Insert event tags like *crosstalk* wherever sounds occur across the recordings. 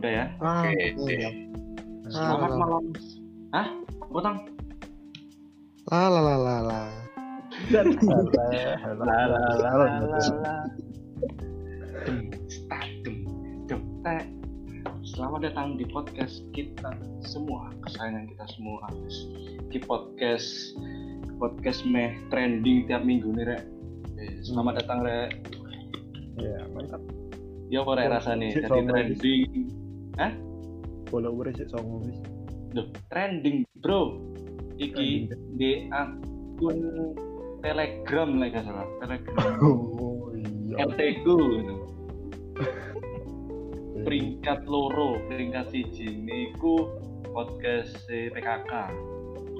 Udah ya? Ah, Oke. iya. Selamat Ah, malam. Hah? Potong? La la la la la. La la la la la. Selamat datang di podcast kita semua, kesayangan kita semua. Di podcast podcast meh trending tiap minggu nih, Rek. Eh, Selamat datang, Rek. Ya, mantap. Ya apa Rek rasanya? Sik, Jadi sama, trending. Follower sih songo wis. Duh, trending, Bro. Iki di akun Telegram lah gak salah. Telegram. *laughs* Oh iya. RT ku gitu. peringkat loro peringkat siji niku podcast si PKK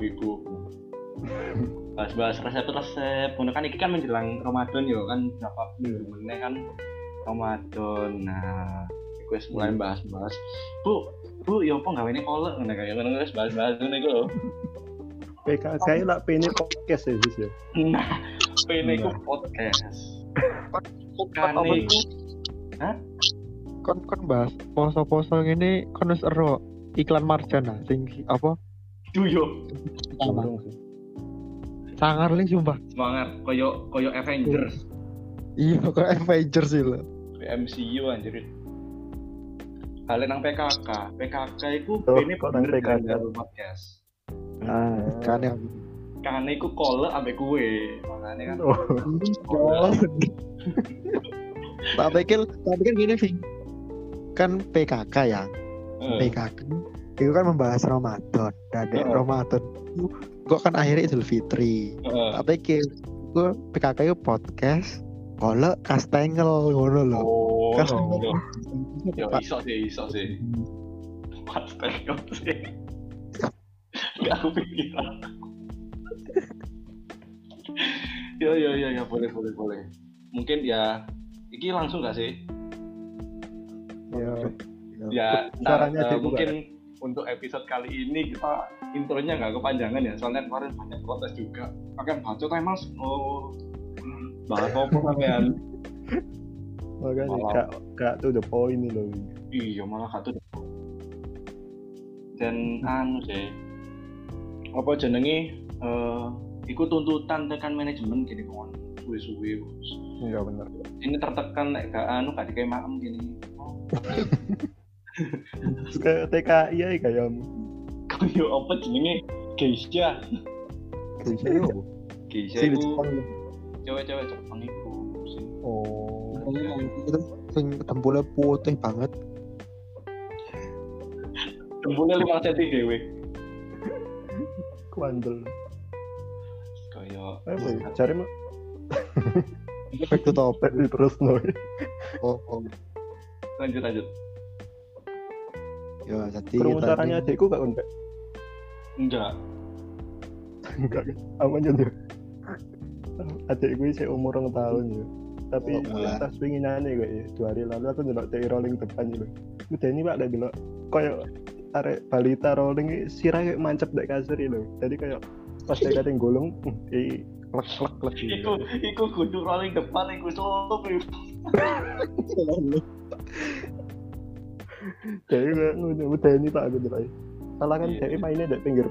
iku *laughs* bahas-bahas resep-resep Ngono kan iki kan menjelang Ramadan ya kan berapa minggu meneh kan Ramadan nah wis mulai bahas-bahas Bu Bu ya apa gawe ini kolek ngono kayak ngono wis bahas-bahas ngono iku lho PK saya lah pengen podcast ya wis ya. nah ini iku podcast Kan Kane kon kon bahas poso-poso ngene kon wis ero iklan Marjana sing apa? duyo sih. Sangar li sumpah. semangat koyo koyo Avengers Iya kok Avengers sih lo. MCU anjir. Kalian nang PKK, PKK itu Oh, ini bener PKK? podcast. Ah, kan yang Karena iku kole ambek kue, makanya kan. Oh, *laughs* tak pikir tak pikir gini sih. Kan PKK ya. Eh, PKK itu kan membahas Ramadan. Dan dek Heeh. Ramadan itu kok kan akhirnya Idul Fitri. eh. Tak pikir gue PKK itu podcast kalau kastengel ngono loh. Oh, Kan yo, yo iso sih, iso sih. Pas tekok sih. Gak aku pikiran. yo yo yo ya boleh boleh boleh. Mungkin ya, iki langsung gak sih? ya. ya ntar, Caranya eh, dia mungkin untuk episode kali ini kita intronya nggak kepanjangan ya soalnya kemarin banyak protes juga akan bacot mas oh bahas apa kalian Makanya Malah. kak kak tuh the point nih loh. iya malah satu dan anu sih apa jenenge eh ikut tuntutan tekan manajemen gini kawan suwe-suwe Iya benar. ini tertekan nek gak anu gak dikai maem gini Kayak TKI ya kayak kaya apa jenenge Geisha. Geisha Sing di itu cewek-cewek Jepang itu Oh. Yang itu sing tempulnya putih banget. Tembulnya lima cm dewe. Kuandel. Kayak Apa ya? Cari mah *laughs* Back to topic. di terus no. Oh, oh. lanjut lanjut. Ya, jadi tadi- caranya adikku gak kontak. Enggak. Enggak? Aman aja tuh. Adik gue sih umur orang tahun ya. Tapi tas pinginannya gue ya. Dua hari lalu aku ndelok TI rolling depan gitu. Udah ini pak lagi delok kayak arek balita rolling sirah kayak mancep dek kasur gitu. Jadi kayak pas dia kating golong, eh klek klek klek Iku gitu. iku kudu rolling depan iku solo Jadi kayak ngono udah ini pak aku delok. Salah kan Iya. TI mainnya dek pinggir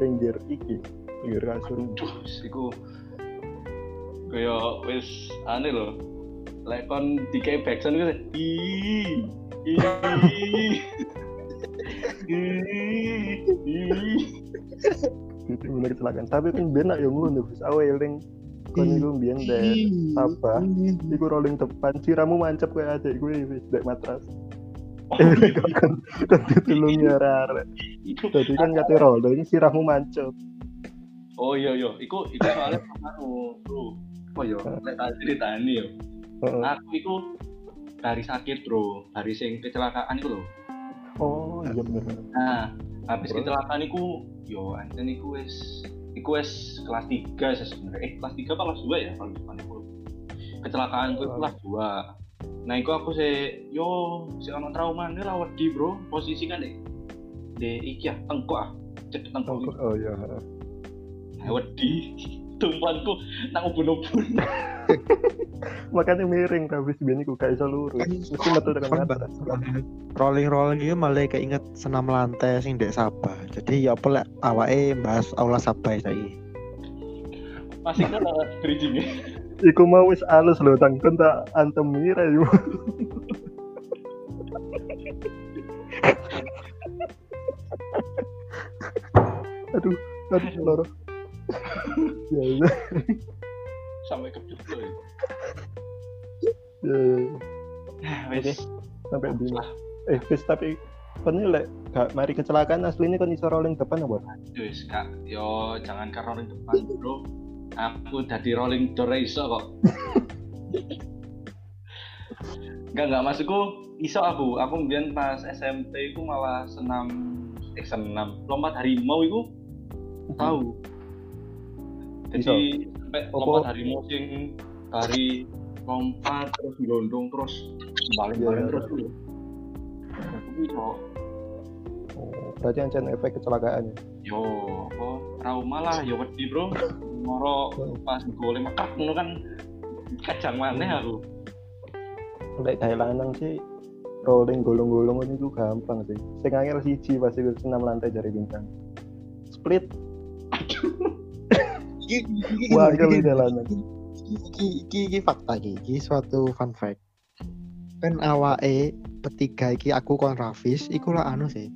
pinggir iki pinggir kasur. Aduh, iku kayak wis aneh loh. Lek kon dikai backsound ih ih ih ih itu bener kecelakaan tapi kan biar nak yang ngono Gus. Awe eling kon iku mbiyen dek. apa? Iku rolling depan siramu mancep kayak adik gue wis dek matras. *laughs* Ditulungi arek Iku jadi kan kate rolling sirahmu mancep. Oh iya iya, iku iku soalnya anu, bro. Oh iya, lek tak ceritani yo. Heeh. Aku iku dari sakit, bro. Dari sing kecelakaan iku lho. oh iya bener Nah, habis kecelakaan iku yo anten iku wis iku wis kelas 3 sih sebenarnya. Eh, kelas 3 apa kelas 2 ya kalau depan iku. Kecelakaan Oh. kelas 2. Nah, iku aku sih yo si ono trauma ini lah wedi, Bro. Posisi kan deh. De iki ya, tengkok ah. Cedek tengkok. oh iya Nah, wedi. Tumpuanku nang ubun-ubun. *laughs* makanya miring tapi biyen iku gak iso lurus. Kan mesti metu tekan Kan atas. rolling rolling itu malah keinget senam lantai sing dek Sabah. Jadi ya apa lek awake bahas aula Sabah saiki. Masih kan ada bridging iku mau wis alus lho tang. Kon tak antem mira *laughs* yo aduh aduh loro sampai ke ya. ya, Nah, wis. sampai di Lah, eh wis tapi kon ini lek gak mari kecelakaan aslinya kon iso rolling depan apa wis kak, yo jangan ke rolling depan bro. Aku dari rolling door iso kok. Enggak enggak maksudku iso aku. Aku mbiyen pas SMP itu malah senam eh senam lompat harimau itu tahu. Jadi sampai lompat harimau sing dari lompat terus gelondong terus balik-balik Iya. terus dulu. Oh, berarti ancen efek kecelakaan ya yo apa? Trauma lah yo wedi bro. Moro pas golek mekak ngono kan kacang maneh aku. Lek kayak lanang sih rolling golong-golong itu gampang sih. Sing angel siji pasti gue senam lantai dari bintang split *laughs* wah angel ini lanang Iki, iki, iki fakta iki, iki suatu fun fact. Kan awake petiga iki aku kon Rafis, iku lah anu sih.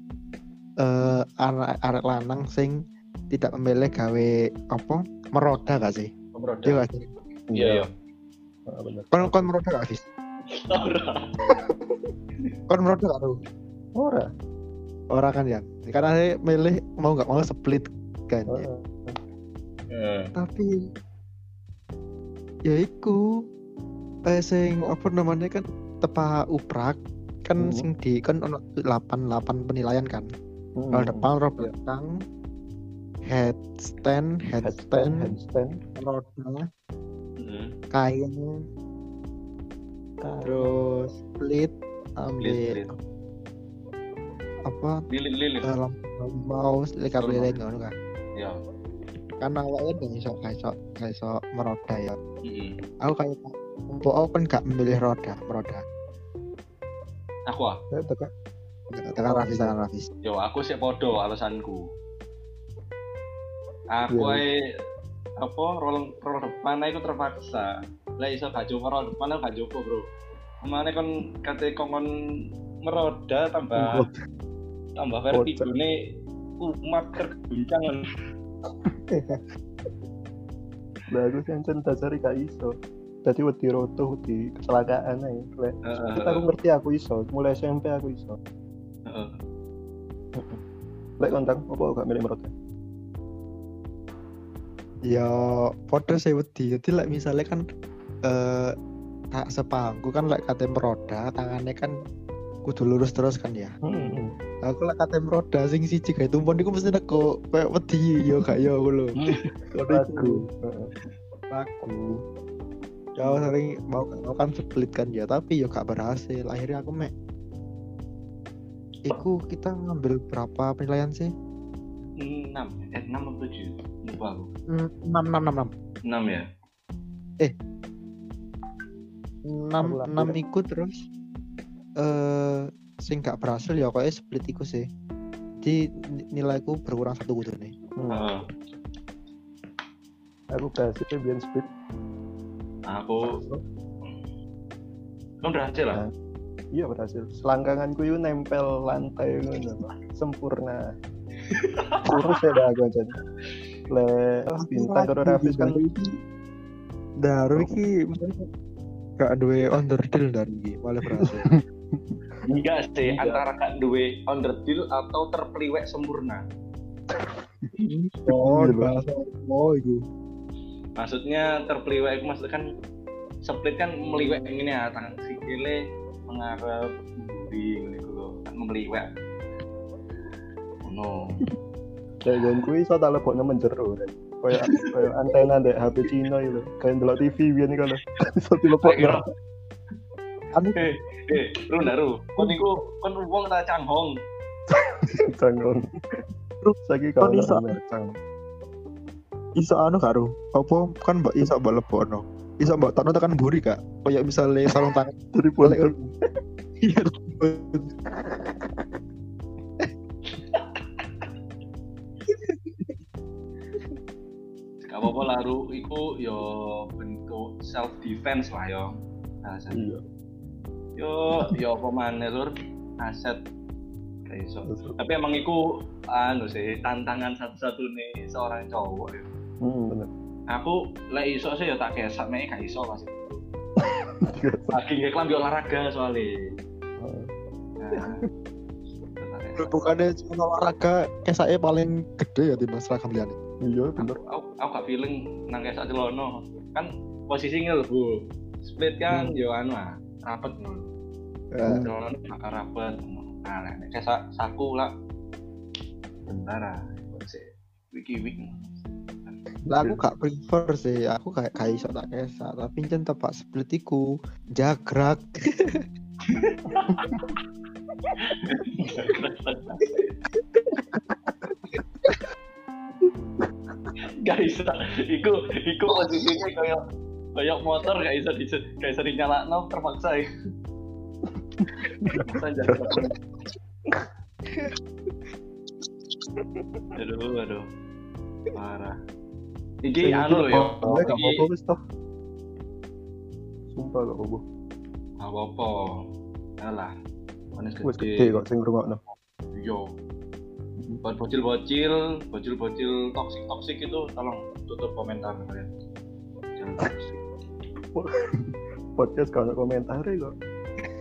Eh anak arek lanang sing tidak memilih gawe apa meroda gak sih? Iya gak sih? iya iya Ah, bener Kon kon meroda gak Fis? ora *laughs* Kon meroda gak tuh? ora Ora kan ya? Karena milih mau nggak mau split kan ya. Tapi ya iku eh sing apa namanya kan tepa uprak kan Hmm. sing di kan ono 8 8 penilaian kan. Hmm. Roll depan, roll belakang, headstand, headstand headstand, roda, heeh. kain, terus split, ambil Lilit, lilit. apa lilit lilit dalam mouse Betul, lilit ngono kan. ya Karena awalnya gak iso iso iso meroda ya. heeh. Aku kayak untuk aku kan gak memilih roda, meroda. aku ah ya tekan Tekan Rafis, tekan Rafis. yo aku sih podo alasanku aku Iya. ae apa roll roll depan aku terpaksa lah iso gak coba roll depan aku gak coba bro ke mana kon kate kongkon meroda tambah tambah vertigone umat terguncang aku sih ancen dasari gak iso. Jadi wedi roto di kecelakaan aja lek kita aku ngerti aku iso. Mulai SMP aku iso. Heeh. lek kontang apa gak milih merota Ya podo saya wedi. Jadi like, misalnya kan eh tak sepangku kan like KTM roda, tangannya kan kudu lurus terus kan ya. hmm. Aku like KTM roda sing siji gawe tumpon iku mesti neko kayak wedi yo gak yo aku lho. *laughs* lagu Heeh. Lagu. Ya sering mau mau kan split kan ya, tapi yo gak berhasil. Akhirnya aku mek Iku kita ngambil berapa penilaian sih? enam eh enam atau tujuh lupa aku Hmm, enam enam enam enam enam ya enam Aku lapor enam ya. iku terus eh sing gak berhasil ya kayaknya split iku sih. Jadi ni- nilaiku berkurang satu kudu nih Hmm. Heeh. aku berhasil biar split. Aku kan berhasil lah. Iya berhasil. Selangkanganku itu nempel lantai sempurna. *laughs* Lurus ya dah aku aja. Le bintang karo Rafis kan. Daru iki gak duwe underdeal dari malah berhasil *laughs* enggak sih Enggak. antara kak duwe underdeal atau terpeliwek sempurna. Oh Iya, bahasa oh iku maksudnya terpeliwek itu maksudnya kan split kan meliwek ini ya tangan sikile mengarep buri gitu loh kan meliwek oh, no kayak gue kuwi iso tak lebokno menjero kan. Kayak kayak antena dek HP Cina itu kayak ndelok TV biyen lho. *laughs* Iso dilebokno anu eh eh lu naru kon niku kon wong ta canghong *laughs* canggung saiki Kon kalau iso. mercang iso anu karo apa kan mbak iso mbak lebono iso mbak tono tekan buri kak kayak misalnya sarung tangan *laughs* Dari Boleh, pondok. iya Gak apa-apa lah Ru, iku yo bentuk self defense lah yo. Bahasanya. Iya. Yo yo apa maneh lur aset kayak iso. Tapi emang iku anu sih tantangan satu-satu nih seorang cowok ya. Hmm, bener. Aku lek iso sih ya tak kesak mek gak iso pasti. Iya. *laughs* Lagi nggak kelambi olahraga soalnya. Oh. *laughs* Nah, bukannya cuma olahraga kesaknya paling gede ya di mas seragam liane Iya, aku, bener. aku, aku gak feeling nang kayak sak celono kan posisinya lebu split kan yo anu ah rapet Ya, celono bakal rapet nah nek kayak sak saku lah. Bentar ah sih? Wiki wiki. Lah aku gak prefer sih. Aku kayak kayak iso tak kesak tapi jen tepak split iku jagrak. Gak bisa iku iku posisinya kayak kayak motor gak bisa di gak bisa dinyala no terpaksa ya. Terpaksa jalan aduh aduh. Parah. Iki Saya anu loh ya. gak apa-apa wis toh. Sumpah gak apa-apa. gak apa-apa. Alah. Manis Wis gede. kok sing ngrungokno. yo buat bocil-bocil bocil-bocil toksik toksik itu tolong tutup komentar kalian. Jangan toksik *laughs* Podcast kalau komentar kok.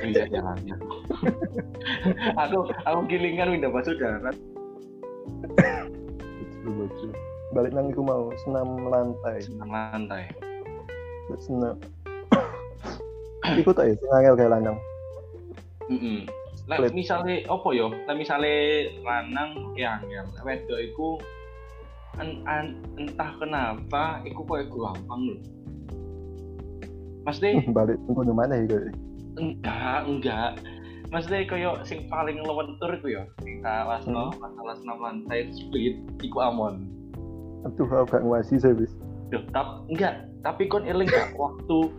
iya jangan ya. *laughs* aku aku gilingan udah masuk darat Lucu. Balik nang iku mau senam lantai. senang lantai Senam. *coughs* Iku tak ya sing angel kayak lanang. Mm Lah Split. misalnya apa yo? Lah misalnya lanang yang yang wedok iku en, en- entah kenapa iku kok gampang lho. Maksudnya *laughs* Balik tunggu mana ya enggak, enggak. Maksudnya kayak sing paling lewentur iku ya, sing tak lasno masalah senam lantai split iku amon. Aduh, aku gak nguasi sih bis. Duh, tap, enggak, tapi kon eling gak waktu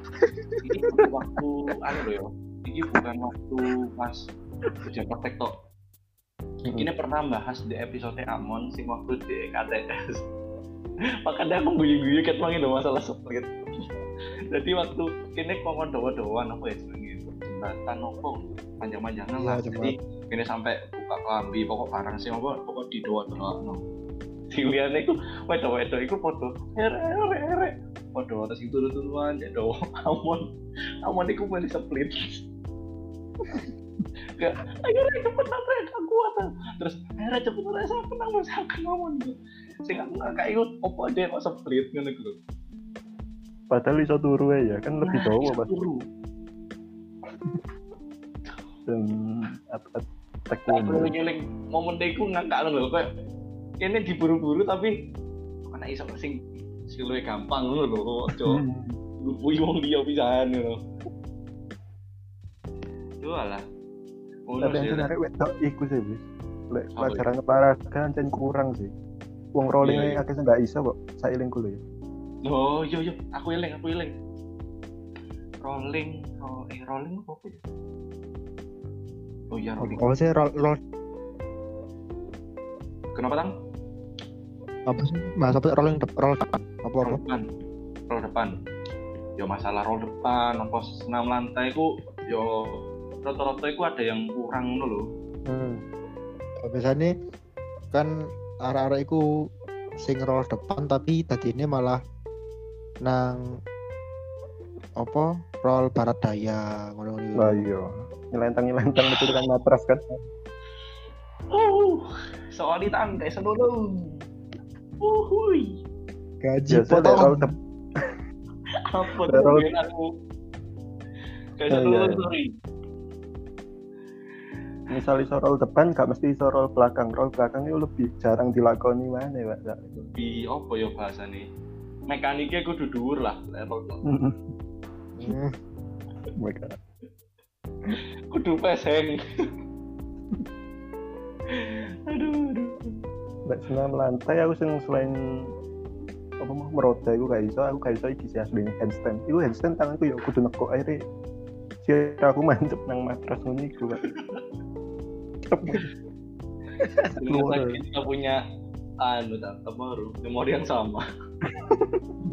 ini bukan waktu anu lho ya. Ini bukan waktu pas ujian praktek tok. Ini pernah bahas di episode Amon sing waktu di KTS. *laughs* Makanya aku guyu-guyu ket mangi do masalah split. Jadi waktu kini kongkon dawa-dawan apa ya jenenge jembatan apa panjang-panjangan lah. Iya, Jadi kini sampai buka kelambi pokok barang sih apa pokok di dawa-dawa no. Sing liyane iku wedok-wedok iku foto ere ere ere. Foto terus itu turu-turuan ya do Amon. Amon iku mesti split. Gak, ayo Rek, cepet lah Rek, gak kuat. Terus, Rek, cepet lah, saya kenal, saya kenal gitu. Sing aku gak kayak ikut, apa dia kok split gitu. Padahal iso turu ya, kan lebih Nah, dawa iso pas turu. dan at-at tek Aku umur. ngeling momen deku ngangkat lho kayak ini diburu-buru tapi mana iso sing luwih gampang ngono lho ojo lupuy wong liya pisan ngono. Itu lah. Tapi yang menarik wedok iku sih bis. Lek Apa pelajaran olahraga ancen kurang sih. Wong rolling akeh sing gak iso kok. Sailing kulo ya. Oh, yo yo, aku eling, aku eling. Rolling, oh, eh, rolling apa ya? Oh iya, rolling. apa sih roll, roll Kenapa tang? apa sih mas apa rolling roll depan apa Roll depan, roll depan. Yo masalah roll depan, apa senam lantai ku, yo rata-rata iku ada yang kurang lho. hmm. biasanya kan arah-arah iku sing roll depan tapi tadi ini malah nang apa roll barat daya ngono ngono Lah iya. Nyelentang-nyelentang betul kan matras kan. Uh, soalnya tang kayak senulung. Uhui, gaji potong dep apa tuh aku? Kayak Oh, iya, senulung iya. sorry. misal iso roll depan gak mesti iso roll belakang. Roll belakang itu lebih jarang dilakoni mana ya, Pak. Di apa ya bahasa nih? Mekaniknya kudu dhuwur lah, lek roll Hmm. Hmm. kudu peseng. aduh, aduh. Lek senam lantai aku sing selain apa mau meroda iku gak iso aku gak iso iki sih asli handstand iku handstand tanganku ya kudu neko akhirnya sih aku mancep nang matras ngono iku. Ternyata kita punya anu tak apa Ru, memori yang sama.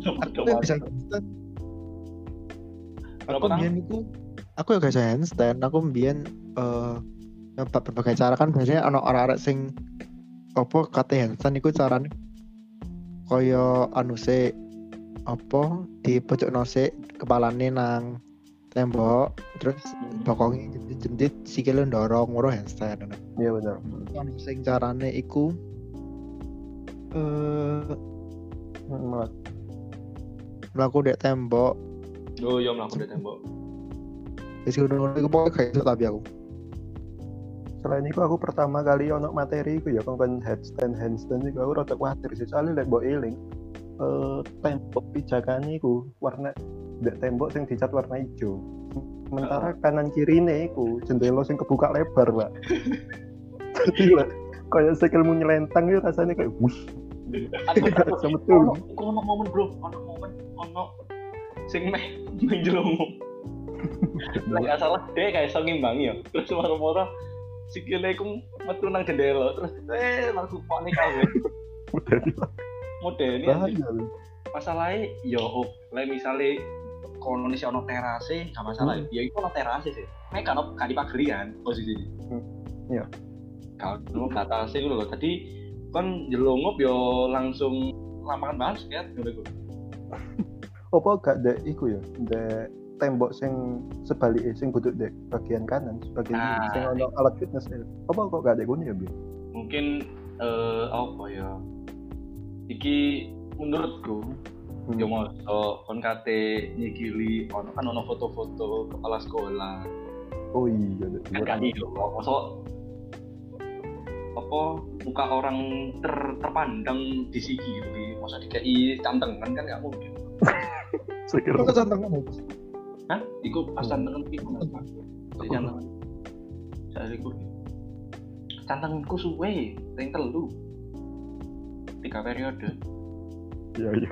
aku ya bisa handstand aku mbiyen iku aku ya gak bisa handstand. Aku mbiyen eh nyoba berbagai cara. Kan biasanya ana orang-orang sing apa kate handstand iku carane. Kaya anu se apa di pojok nose kepalane nang tembok terus bokongnya jendit sikile ndorong ngono handstand. Ngono. iya bener Ono sing carane iku eh Malah mlaku dek tembok. Oh iya mlaku di tembok. wis ngono iku pokoke gak iso tapi aku. Selain itu aku pertama kali ono materi iku ya kongkon headstand handstand iku. Aku rada kuatir sih soalnya lek mbok eling eh tembok pijakane iku warna dek tembok sing dicat warna hijau sementara kanan kirine iku jendela sing kebuka lebar pak *laughs* jadi lek kayak sikilmu nyelentang itu rasanya kayak wush Aku aku Sama betul. iku ono momen bro, ono momen ono sing meh menjelungu. Nek gak salah deh kayak iso ngimbangi ya. Terus moro-moro sikile iku metu nang jendela terus eh langsung panik kabeh. bahaya loh. masalahnya yo oh, lek misale kono nih ono terase gak masalah Hmm. ya itu ono terase sih nek kan kan di pageri kan posisi Hmm, iya. kalau batase itu loh tadi kan jelungup yo langsung lapangan basket iku *laughs* apa gak dek iku ya? Dek tembok sing sebalik sing budut dek bagian kanan sebagian Nah. sing ono alat fitness itu apa kok gak dek gini ya bi? Mungkin eh apa ya? Iki menurutku Hmm. yo moso kon kate nyikili ono kan ono foto-foto kepala sekolah. Oh iya dek. Kan gak iyo masa apa muka orang ter, terpandang di sigi gitu di masa dikai cantengan kan gak mungkin *laughs* sekira kok kecantengan ya Hah? Iku pas Hmm. cantengan iku kenapa? Di cantengan. Saya iku cantenganku suwe, yang telu. Tiga periode. iya iya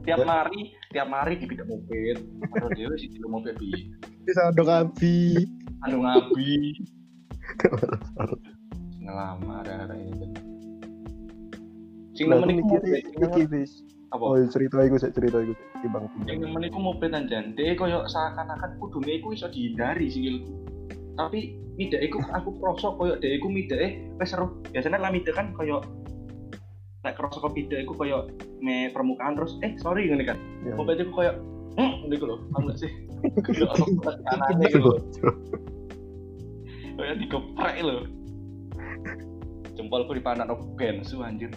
Tiap mari, tiap mari di bidang mobil. Atau dia sih di mobil bi. bisa dong abi Anu ngabi. Ngelama ada ini. Sing Lah, nemen aku iku iki wis Apa? oh iya, cerita iku sik cerita iku di bang Yang nemen iku mobil tanjan. Dia koyo seakan-akan kudune iku iso dihindari sikilku. Tapi mida iku *laughs* aku krosok koyo dia iku eh wis seru. Biasanya lah mida kan koyo nek krosok ke mida iku koyo me permukaan terus eh sorry ngene kan. Iya. Mobil iku koyo hmm ngene iku lho, gak sih? *laughs* Koyo ono kanane lho. Koyo digeprek lho. Jempolku dipanak no bensu anjir.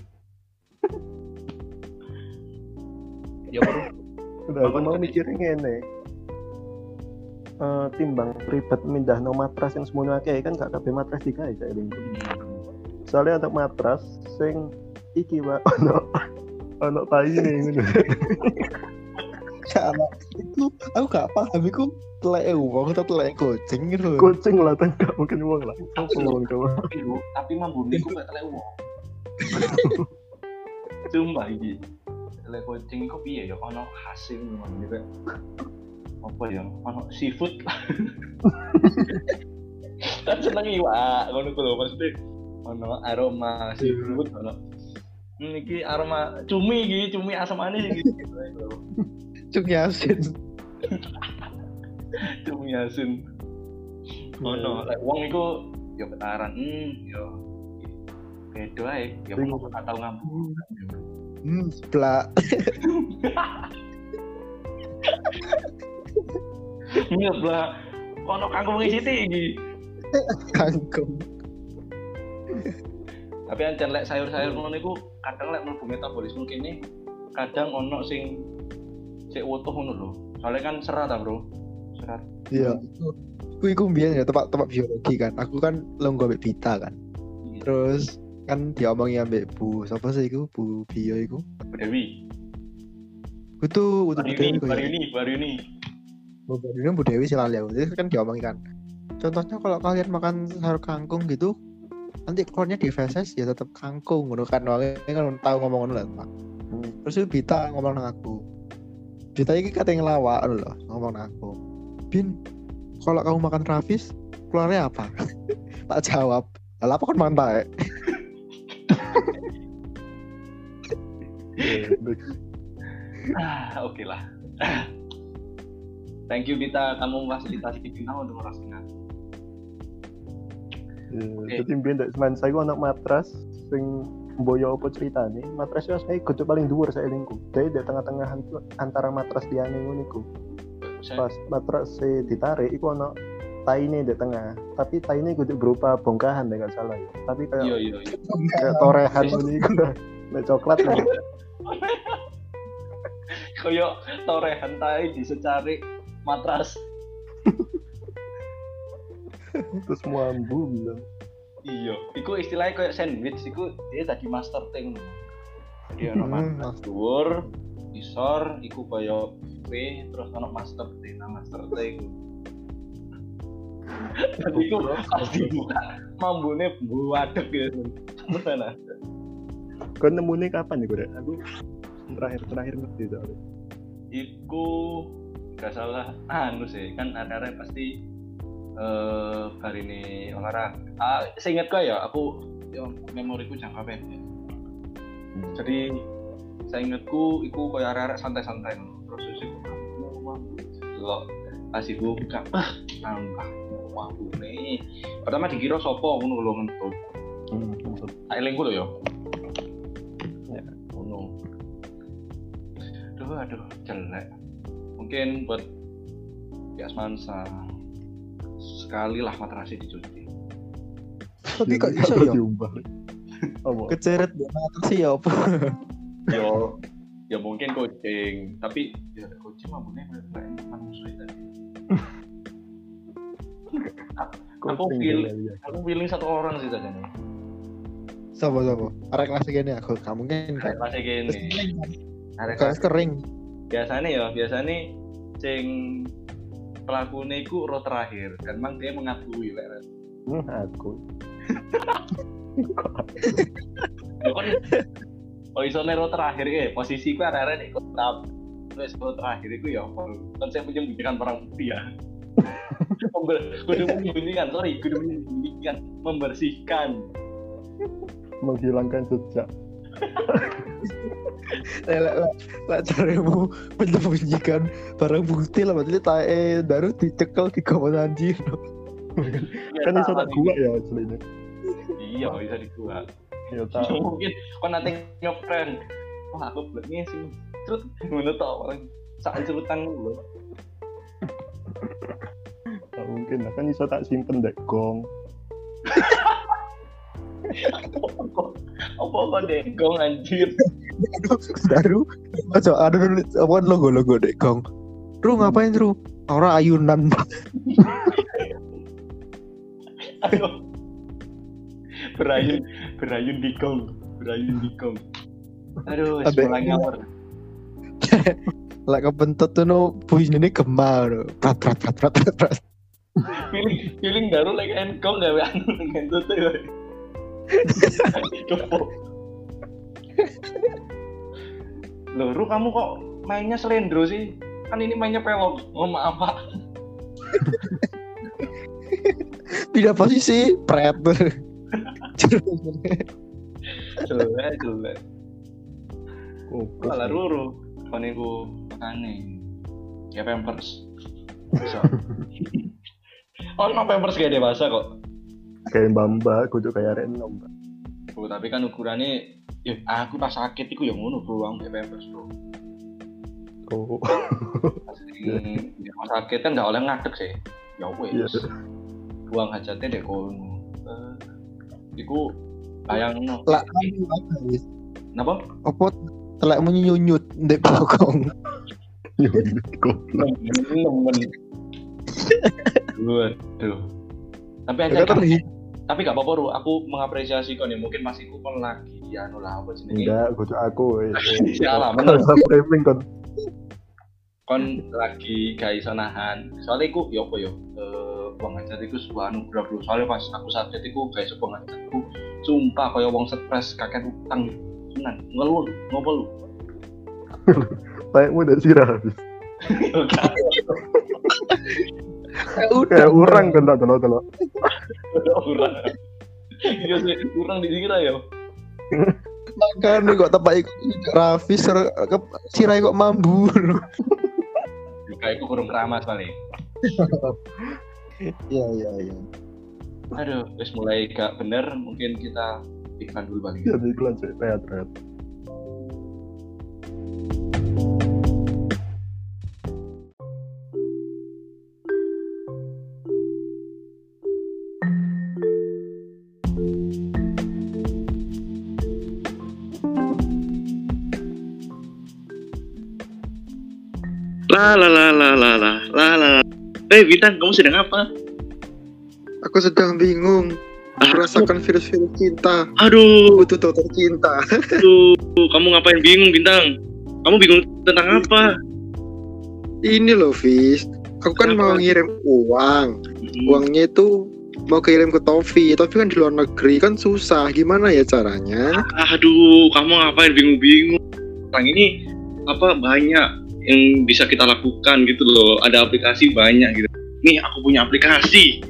Ya Udah aku mau mikirin ngene. Eh, timbang ribet mindah no matras yang semuanya kayak kan gak kabeh matras digawe kayak ini. Soalnya untuk matras sing iki Pak *laughs* ono ono tai nih *laughs* karena itu aku gak paham. Iku telek uang atau telek kucing gitu Kucing lah kan gak mungkin uang lah. Apa uang tapi lu tapi mambune ku gak telek wong sumpah iki. Telek kucing ku piye ya? Ono hasil memang gitu apa ya? Ono seafood. Kan seneng iwak ngono ku lho. Maksudnya ono aroma seafood ono. Hmm, iki aroma cumi iki, cumi asam manis iki. Cumi asin *laughs* cumi asin. Ono, lek wong iku ya ketaran, hmm, ya beda ae, ya Sing- wong gak tau ngambung. hmm sebelah *laughs* Iya, blah. Ono kangkung ngisi iki. kangkung Tapi ancen lek sayur-sayur ngono iku kadang lek mlebu metabolisme kene kadang ono sing sik wutuh ngono lho. Soalnya kan serat ta, Bro. Serat. iya aku iku mbiyen ya tempat tempat biologi kan aku kan longgo ambek Bita kan terus kan diomongi ambek Bu siapa sih iku Bu Bio iku Bu Dewi. itu itu Baru Bu ini, Dewi baru kok ya. ini, baru ini. Bu Dewi Bu Dewi sih lali aku Terus kan diomongi kan contohnya kalau kalian makan sayur kangkung gitu nanti keluarnya di feses ya tetap kangkung ngono kan soalnya kan tahu ngomong ngono lah Pak terus itu Bita ngomong nang aku Bita ini katanya ngelawak loh ngomong aku Bin kalau kamu makan Travis keluarnya apa *laughs* tak jawab lah apa kan makan tae next. Ah, oke lah. Thank you Bita, kamu memfasilitasi kita untuk merasakan. Iya, Oke. Jadi semen saya ku ana matras sing mboyo apa ceritane, matras itu saya kudu paling dhuwur saya lingku. Jadi di tengah-tengah antara matras liyane ngono iku. Saya, Pas matras e ditarik iku ana taine di tengah. Tapi taine kudu berupa bongkahan gak salah ya. Tapi iya kayak iya iya. kayak torehan ngono iku. Nek coklat nek Koyo torehan tai di secari matras. terus muambu bilang. Iya, iku istilahnya kayak sandwich, iku dia tadi master thing. Jadi ono Hmm, dhuwur, isor, iku koyo V, terus ono master T, nah master T iku. Pas dibuka, mambune buadek gitu. Mana? Kau nemune kapan ya gue? Aku terakhir terakhir ngerti soalnya. Iku gak salah anu sih, kan ada pasti eh hari ini olahraga. Ah, seingat gue ya, aku yang memoriku jangka pendek. Jadi saya ingatku, iku kayak arek-arek santai-santai terus iku kasih gue buka ah nambah waktu nih pertama dikira sopo ngono lho ngentut Hmm, tak elingku lho ya ya ngono aduh aduh jelek mungkin buat Yas Mansa sekali lah matrasi dicuci. Tapi kok Aku ya? keceret sih ya apa? Yo ya mungkin coaching tapi ya coaching mah bener bener manusia tadi. Aku Kucing feel- juga, iya. aku feeling satu orang sih tadi. Nih Sopo sopo? Arek kelas gini aku kamu mungkin kayak kan masih gini ada kelas kering? Biasanya ya biasanya sing pelakunya itu roh terakhir dan memang dia mengakui lek Ren. Hmm, aku. ya kan oh iso roh terakhir ya posisi ku ada ikut tap terus roh terakhir itu ya kan saya menyembunyikan barang bukti ya *laughs* kudu menyembunyikan sorry kudu menyembunyikan membersihkan Menghilangkan jejak. Lek lek lek carimu menyembunyikan barang bukti lah berarti tae baru dicekel di kamar anjir Kan iso tak gua ya aslinya. iya bisa di gua Ya tahu. *laughs* mungkin kau nanti ngeprank wah aku belaknya sih terus ngono tau orang saat cerutan dulu Tak mungkin lah kan iso tak simpen dek. Gong. *laughs* apa apa deh gong anjir? Baru ojo ada apa logo logo dek gong Ru ngapain Ru? Orang ayunan. Aduh. berayun berayun di gong berayun di gong aduh sekolah ngawur. Lek kebentot tuh no puisi ini no. prat prat prat prat prat feeling feeling baru lagi enkong gak anu itu tuh Coba. Loh, Ru kamu kok mainnya selendro sih? Kan ini mainnya pelok. Oh maaf pak. pindah posisi pret Jelek, jelek. Goblok. Malah Ruru. Kan iku makane. Ya Pampers. Bisa. *laughs* oh, no Pampers kayak dewasa kok. Kayak mbamba, kudu kayak arek enom. Mbak. Bro, tapi kan ukurannya ya aku pas sakit iku ya ngono bro, aku kayak Pampers bro. Oh, Pas di rumah sakit kan nggak oleh ngadeg sih. Ya wes. Buang hajatnya deh kono. Eh, Iku bayang no. lah anu apa wis Napa? apa telek menyunyut ndek bokong goblok. Nemen. Waduh. Tapi aja Kan tapi gak apa-apa Ru. aku mengapresiasi kon ya mungkin masih ku kon lagi ya anu lah apa jenenge Enggak, kudu aku. Salah, *laughs* Kalau bener. framing kon. kon lagi gak iso nahan soalnya iku ya apa ya eh buang hajat iku sebuah anugerah bro soalnya pas aku sakit iku gak iso buang hajatku sumpah kaya wong stres kakek utang tenan ngeluh ngopo lu Kayakmu *laughs* udah sirah habis. *laughs* udah Kayak orang kan tak telo telo. Kurang. *laughs* Iya sih, kurang dikira ya. kan kok tepak iku Raffi ser ke sirai kok mambur Juga itu kurang keramas paling. *laughs* iya iya iya Aduh, wis mulai gak bener, mungkin kita iklan dulu paling. Jadi iklan sih, rehat rehat. La la la la la la la la. Eh Bintang, kamu sedang apa? aku sedang bingung Ah, merasakan virus-virus cinta Aduh, butuh dokter cinta aduh, kamu ngapain bingung Bintang? Kamu bingung tentang apa? ini loh Fis aku kan Kenapa? mau ngirim uang Hmm, uangnya itu mau kirim ke Tofi tapi kan di luar negeri kan susah gimana ya caranya Aduh, kamu ngapain bingung-bingung? Sekarang ini apa banyak yang bisa kita lakukan gitu loh. Ada aplikasi banyak gitu. Nih, aku punya aplikasi.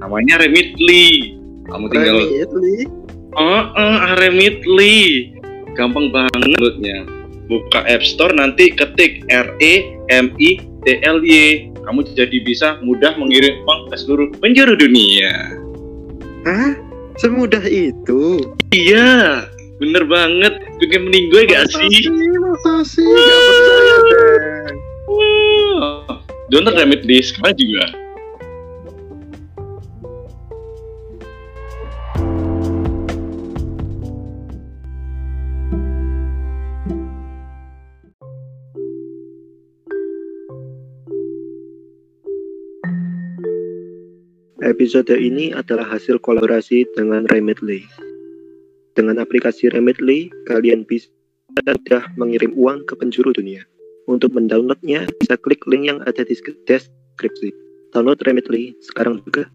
Namanya Remitly. Kamu tinggal Remitly. Oh, oh, Remitly. Gampang banget downloadnya. Buka App Store nanti ketik R E M I T L Y. Kamu jadi bisa mudah mengirim uang ke seluruh penjuru dunia. Hah? Semudah itu? Iya, bener banget. Bikin mending gue gak sih? Masa sih? Gak percaya deh. Wah, Download Remitly sekarang juga. Episode ini adalah hasil kolaborasi dengan Remitly. Dengan aplikasi Remitly, kalian bisa mudah mengirim uang ke penjuru dunia. Untuk mendownloadnya, bisa klik link yang ada di deskripsi. Download Remitly sekarang juga.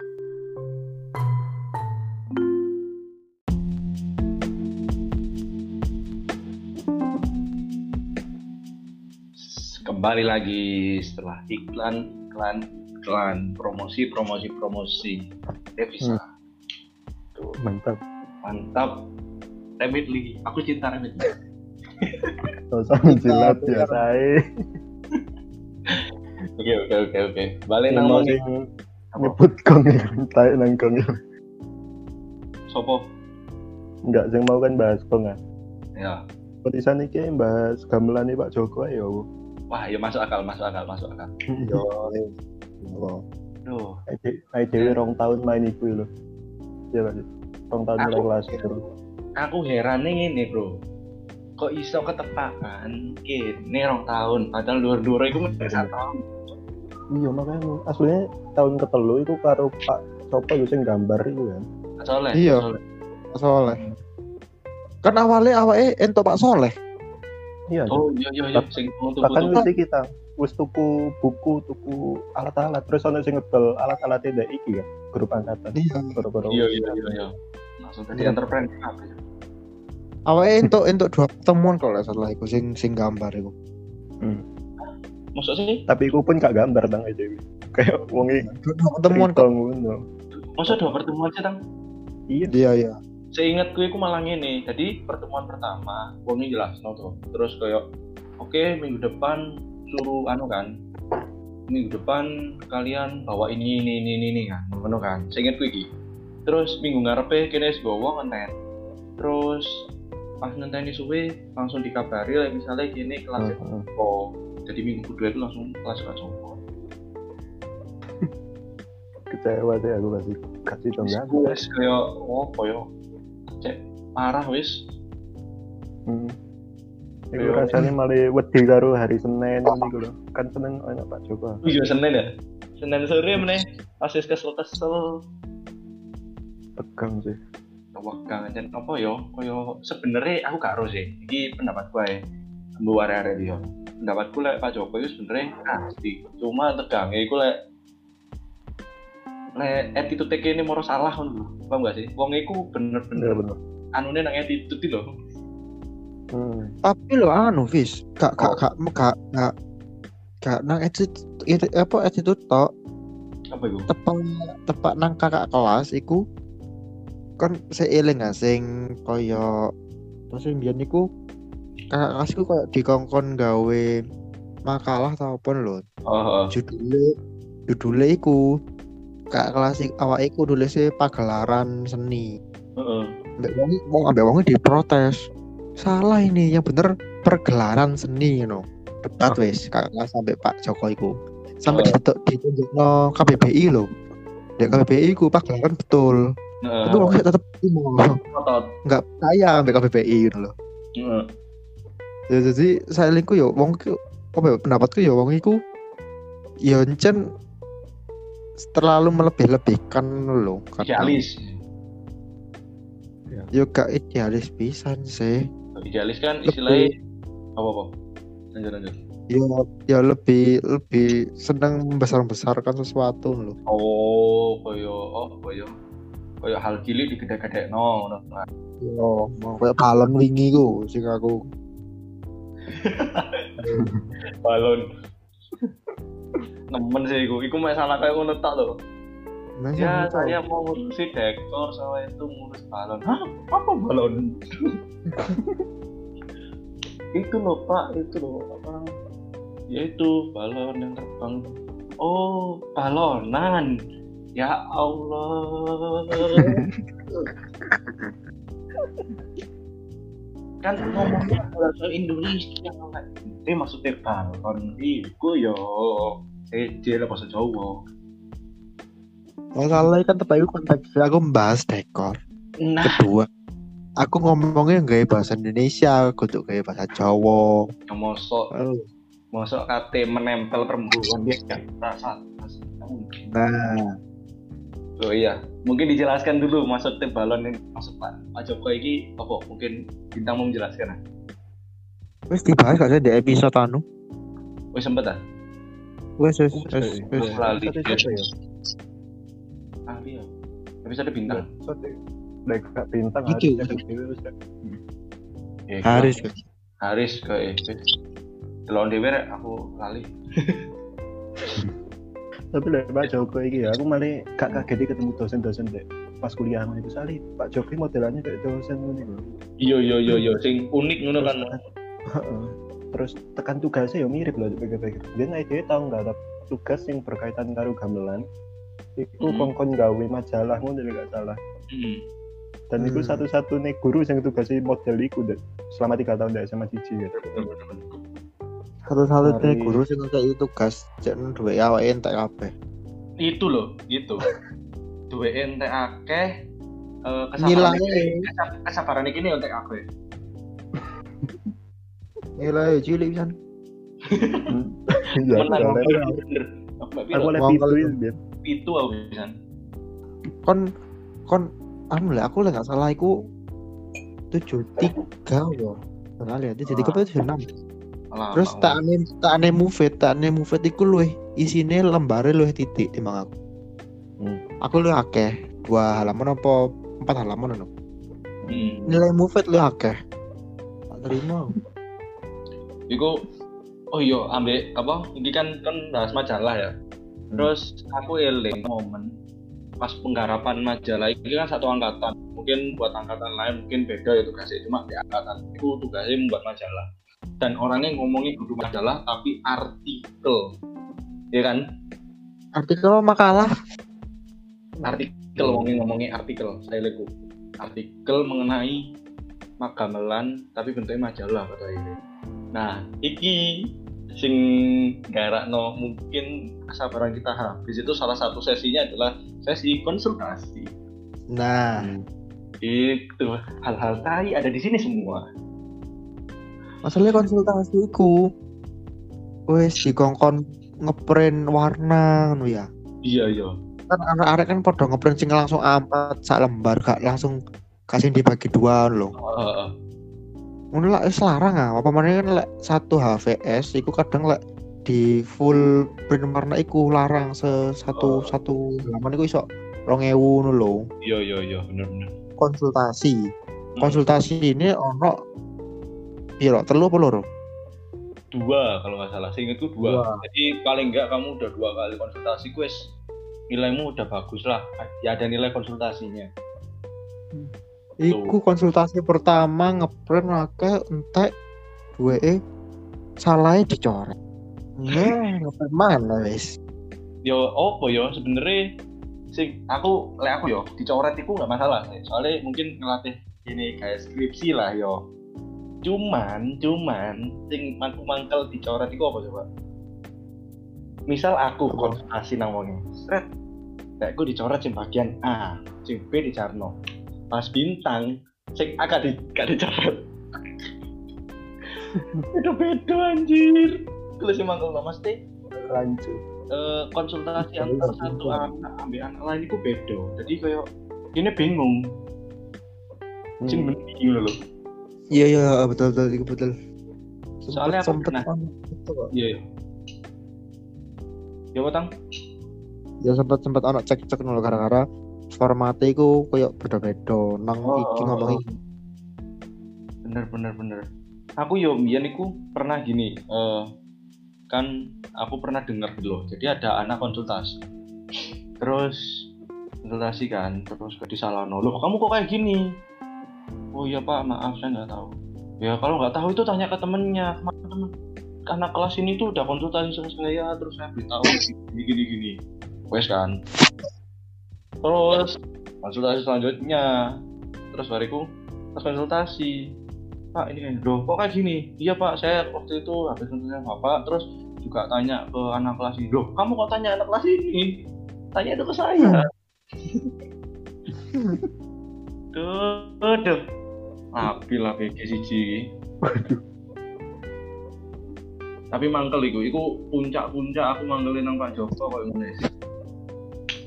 Kembali lagi setelah iklan, iklan, iklan, promosi, promosi, promosi. Devisa. Tuh, Mantap. Mantap. Remitly, aku cinta Remitly. Gak usah menjilat ya saya. Oke, oke, oke, oke. Balik nang mau ning- nyebut kong ya. Tarik nang kong ya. sopo? Enggak, yang mau kan bahas kong ah. Ya. Petisan iki bahas gamelan Pak Joko ayo. Wah, ya masuk akal, masuk akal, masuk akal. *laughs* Yo, yo. Ayo dewe rong tahun main iku lho. Iya Pak. Rong tahun mulai Aku- kelas itu. aku heran nih ini, Bro. Kok iso ketepakan kene rong tahun, padahal luar-luar itu masih satu tahun. Iya makanya aslinya tahun ketelu itu karo Pak Sopo yo sing gambar itu kan. Soleh. Iya. Soleh. Soleh. Kan awalnya awalnya ento Pak Soleh. Iya. Oh, iya, iya, iya. Bahkan wis kita wis tuku buku tuku alat-alat terus ono sing ngedol alat-alat tidak iki kan grup angkatan Iya. Iya, iya, iya, iya. Langsung tadi Iya. entrepreneur apa ya? Awalnya ento ento dua pertemuan kalau salah iku sing sing gambar iku. Masuk sih? tapi iku pun gak gambar tang aja kayak wong iki Dua pertemuan kok. ngono Masa dua pertemuan sih, Tang? iya Iya iya. Seingatku itu malah ngene. Jadi pertemuan pertama, wong jelas no tuh. Terus kayak oke, minggu depan suruh anu kan. Minggu depan kalian bawa ini ini ini ini, ini kan. Ngono kan. Seingatku iki. Terus minggu ngarepe kene wis bawa ngenten. Terus pas ngenteni suwe langsung dikabari lah misalnya gini kelas Heeh. oh jadi minggu kedua itu langsung kelas gak coba kecewa sih aku kasih kasih dong kan wis kayak oh ya cek parah wis hmm. Iku Iya. rasanya malah wedi karo hari Senin ini lho. Kan Senin ana Pak Joko. iya senin ya? Senin sore meneh pas wis kesel kesel Tegang sih. wegang dan apa yo? Kaya sebenarnya aku gak sih. Iki pendapat gue mbu area dia pendapatku lek Pak Joko itu sebenarnya pasti cuma tegangnya iku lek lek attitude ini moro salah ngono lho. Paham gak sih? Wong iku Iya bener-bener bener. anune nang attitude lho Hmm. tapi lo anu Fis gak gak Oh. gak gak gak gak nang itu apa attitude tok apa itu tepak tepak nang kakak kelas iku kan seiling gak sing koyo terus biyen iku kakak kelas iku koyo dikongkon gawe makalah tau apa lho oh, oh. judulnya judulnya iku kakak kelas awak iku nulisnya pagelaran seni Heeh. ambek wong wong ambek wong diprotes salah ini yang bener pergelaran seni you know. debat Oh. wis kakak kelas sampai Pak Joko iku sampai Oh. ditunjuk ditunjukno KBBI lo di KBBI ku pagelaran betul Heeh. tapi wong tetep nggak percaya ambek KBBI gitu loh Heeh. ya jadi saya lingku yo wong ku apa ya, pendapatku ya wong iku ya encen terlalu melebih-lebihkan lo idealis yo gak idealis pisan sih idealis kan Lebih- istilahnya apa apa lanjut lanjut. Ya ya lebih lebih senang membesar-besarkan sesuatu loh oh koyo oh koyo koyo hal cilik digede-gede no no yo mau kayak balon wingi ku sing aku. *laughs* Balon. Nemen sih iku. Iku masalah kayak ngono tak loh Nah, ya saya mau ngurusi dekor sama itu ngurus balon. Hah? Apa balon? *laughs* Itu loh pak itu loh apa? Ya itu balon yang terbang. Oh balonan. Ya Allah. *laughs* Kan ngomongnya bahasa Indonesia eh maksudnya balon itu yo seje lah bahasa Jawa masalahnya kan tepat itu konteksnya aku membahas dekor. Nah. Kedua aku ngomongnya nggak bahasa Indonesia kudu kayak bahasa Jawa. Mosok. Mosok kate menempel perempuan dia kan rasa. Nah. Oh iya mungkin dijelaskan dulu maksudnya balon ini. Maksud pak pak Joko ini apa mungkin bintang mau menjelaskan wes dibahas gak sih di episode anu? Oh sempet ah wes wes Oh, wes wes episode bintang. Lek gak bintang Iki. harus. Ya, ke Delon dewe aku lali *laughs* Tapi lek Pak Joko iki ya, aku malah gak kaget ketemu dosen-dosen dek pas kuliah itu sali Pak Joko modelannya kayak dosen ngono iku. iya iya iya iya sing unik ngono kan. Terus tekan tugasnya ya mirip loh pikir-pikir. Dia nggak dia tahu nggak ada tugas yang berkaitan karo gamelan. Iku Hmm. kongkon gawe majalah ngono lek gak salah. hmm. Dan itu Hmm. satu-satunya guru yang tugasnya model iku dek selama tiga tahun di SMA Cici gitu. satu-satu Hari- guru sing kayak tugas jangan dua awak entek kabeh itu loh gitu *laughs* dua ente akeh eh, kesabaran iki- kesabaran ini untuk aku nilai cilik pisan *laughs* Iya, menang aku oleh itu ya, Bian. Itu aku bisa kon kon anu lah aku lah nggak salah aku tujuh tiga ya Benar ya, tujuh tiga apa tujuh enam. Terus tak ane tak ane move tak ane move iku luwih isine lembare luwih titik timbang aku. Hmm. Aku luwih akeh dua halaman apa empat halaman ono. hmm. Nilai move luwih akeh. Tak terima. Iku oh iya ambek apa ini kan kan bahas majalah ya terus aku eling momen pas penggarapan majalah ini kan satu angkatan. Mungkin buat angkatan lain mungkin beda ya tugasnya cuma di angkatan itu tugasnya membuat majalah. Dan orangnya ngomongin kudu majalah tapi artikel. Ya kan? Artikel makalah? Artikel ngomongin ngomongin artikel. Saya lihat artikel mengenai magamelan tapi bentuknya majalah kata ini nah iki sing no mungkin kesabaran kita habis itu salah satu sesinya adalah sesi konsultasi Nah, itu hal-hal tai ada di sini semua masalahnya konsultasi iku wes dikongkon ngeprint warna ngono ya. iya iya Kan arek-arek kan podo ngeprint sing langsung amat sak lembar gak langsung kasih dibagi dua loh. Heeh. Ngono lah wis larang ah. Apa meneh kan lek satu HVS iku kadang lek di full print warna iku larang se satu Oh. satu halaman iku iso 2000 ngono lho. iya iya iya bener bener Konsultasi. Konsultasi ini ono piro telu apa loro dua kalau nggak salah seingatku dua. Dua. jadi paling nggak kamu udah dua kali konsultasi kuis nilaimu udah bagus lah ya ada nilai konsultasinya Iku konsultasi pertama ngeprint akeh entek duwe salahnya dicoret. Ya, ngeprint mana wis? yo opo yo sebenarnya sing aku lek aku yo dicoret itu nggak masalah sih. soalnya mungkin ngelatih ini kayak skripsi lah yo cuman cuman sing mangkel mangkel dicoret itu apa coba misal aku konsultasi nang wonge sret lek aku dicoret sing bagian A sing B dicarno pas bintang. Sing A gak di gak dicoret beda beda anjir. Kalau sing mangkel no mesti lanjut. Eh, konsultasi antara satu anak ambil anak lain itu beda jadi kayak ini bingung. Sing Hmm. mending gitu loh Iya iya betul betul iku betul. Soalnya sempet pernah- itu kok. iya ya potang. Ya sempet sempet ono cek-cek nol gara-gara formatnya iku koyo beda-beda. Nang Oh, iki oh, ngomong oh. iki. bener bener bener. Aku yo mbiyen iku pernah gini eh kan aku pernah dengar gitu loh. Jadi ada anak konsultasi. Terus konsultasi kan terus ke disalahno loh kamu kok kayak gini? Oh iya pak maaf saya nggak tahu. Ya kalau nggak tahu itu tanya ke temennya. Temen? Anak kelas ini tuh udah konsultasi sama saya terus saya beritahu gini gini gini. Wes kan terus konsultasi selanjutnya. Terus bariku pas konsultasi. Pak ini loh kok kayak gini? Iya pak saya waktu itu habis konsultasi bapak terus juga tanya ke anak kelas ini. Loh kamu kok tanya anak kelas ini? Tanya itu ke saya. Duh duh api lah siji Waduh. tapi mangkel iku. Iku puncak-puncak aku mangkelin nang Pak Joko kok ngene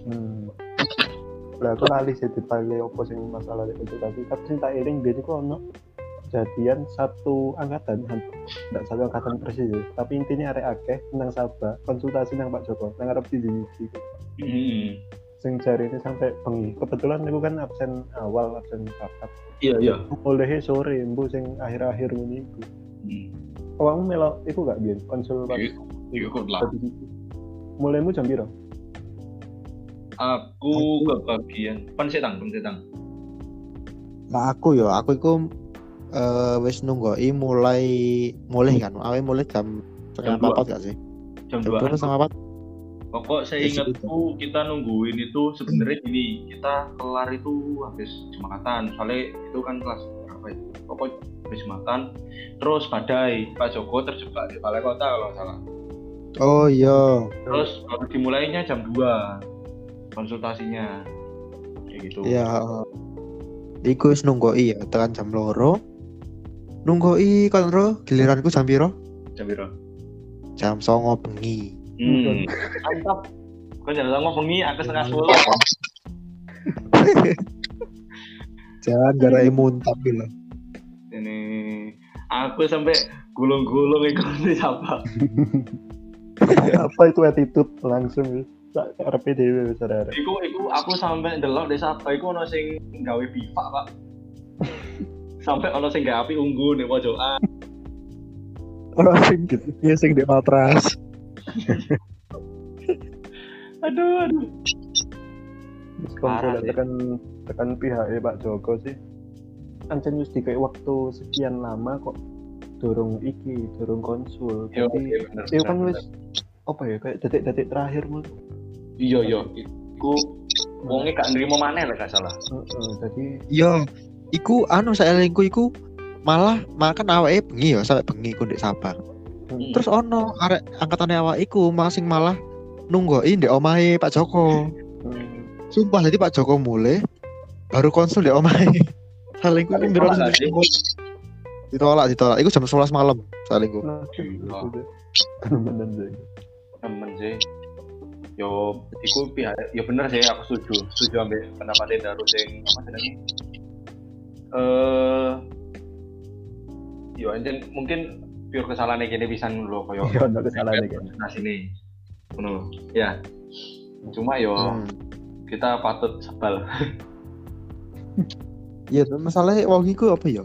Hmm. Lah aku lali sih detailnya apa sing masalah itu. Tapi sing tak iring biyen iku ono jadian satu angkatan. Tidak satu angkatan persis ya. tapi intinya arek akeh nang Sabah konsultasi nang Pak Joko nang arep siji Hmm. sing jari ini sampai bengi. Kebetulan aku kan absen awal absen papat iya iya. Olehnya sore mbu sing akhir-akhir ini iku Hmm. awakmu melo iku gak biyen konsul pas Iya, iya kok lah. Mulaimu jam piro aku kebagian. Pensetang pensetang Nah aku yo aku iku eh wis nunggoi mulai mulai kan? Awalnya mulai jam setengah Jam papat gak sih? Jam dua setengah papat pokok saya Ya, ingatku kita nungguin itu sebenarnya gini kita kelar itu habis jumatan. Soalnya itu kan kelas berapa ya? Pokok habis jumatan terus badai. Pak Joko terjebak di balai kota kalau salah. Oh iya. Terus baru dimulainya jam 2 konsultasinya. Kayak gitu. Iya iku wis nunggoi ya tekan jam loro. Nunggoi kan ro giliranku jam piro? Jam berapa jam songo bengi. Hmm. mantap. Kau jangan ngomong bengi aku setengah sepuluh. *laughs* Jangan gara muntap gitu ini. Aku sampai gulung-gulung itu *laughs* siapa? Apa itu attitude langsung ya tak dhewe wis arek. Iku, iku aku sampai delok desa apa iku ono sing gawe pipa pak. *laughs* Sampai ono sing gawe api unggu nih pojokan. Orang sing gitu. Ya sing di matras. *laughs* Aduh aduh. Kalau sih. tekan tekan pihak Pak Joko sih. Ancen wis dikai waktu sekian lama kok dorong iki dorong konsul. Yo, jadi iya, bener, itu kan bener, wis apa ya kayak detik-detik terakhir mulu iya iya. Iku wonge gak nrimo maneh lah gak salah. Heeh, jadi yo iku anu saya lingku iku malah makan awake bengi ya sampai bengi ku ndek Sabang. Hmm, terus ono arek angkatane awak iku masing malah nunggoi ndek omahe Pak Joko. Hmm, sumpah jadi Pak Joko mulai baru konsul ndek omahe. *laughs* Salingku Tapi mbiro ditolak ditolak ditolak. Iku jam 11 malam salingku itu *laughs* temen sih yo iku pihak yo bener sih aku setuju setuju ambil pendapatnya Daru sing apa jenenge eh yo anjen mungkin pure kesalahan gini bisa lho koyo Iya, ono kesalahan iki. nah sini ngono ya cuma yo Hmm. kita patut sebal *laughs* Iya, masalahnya wong iku apa ya?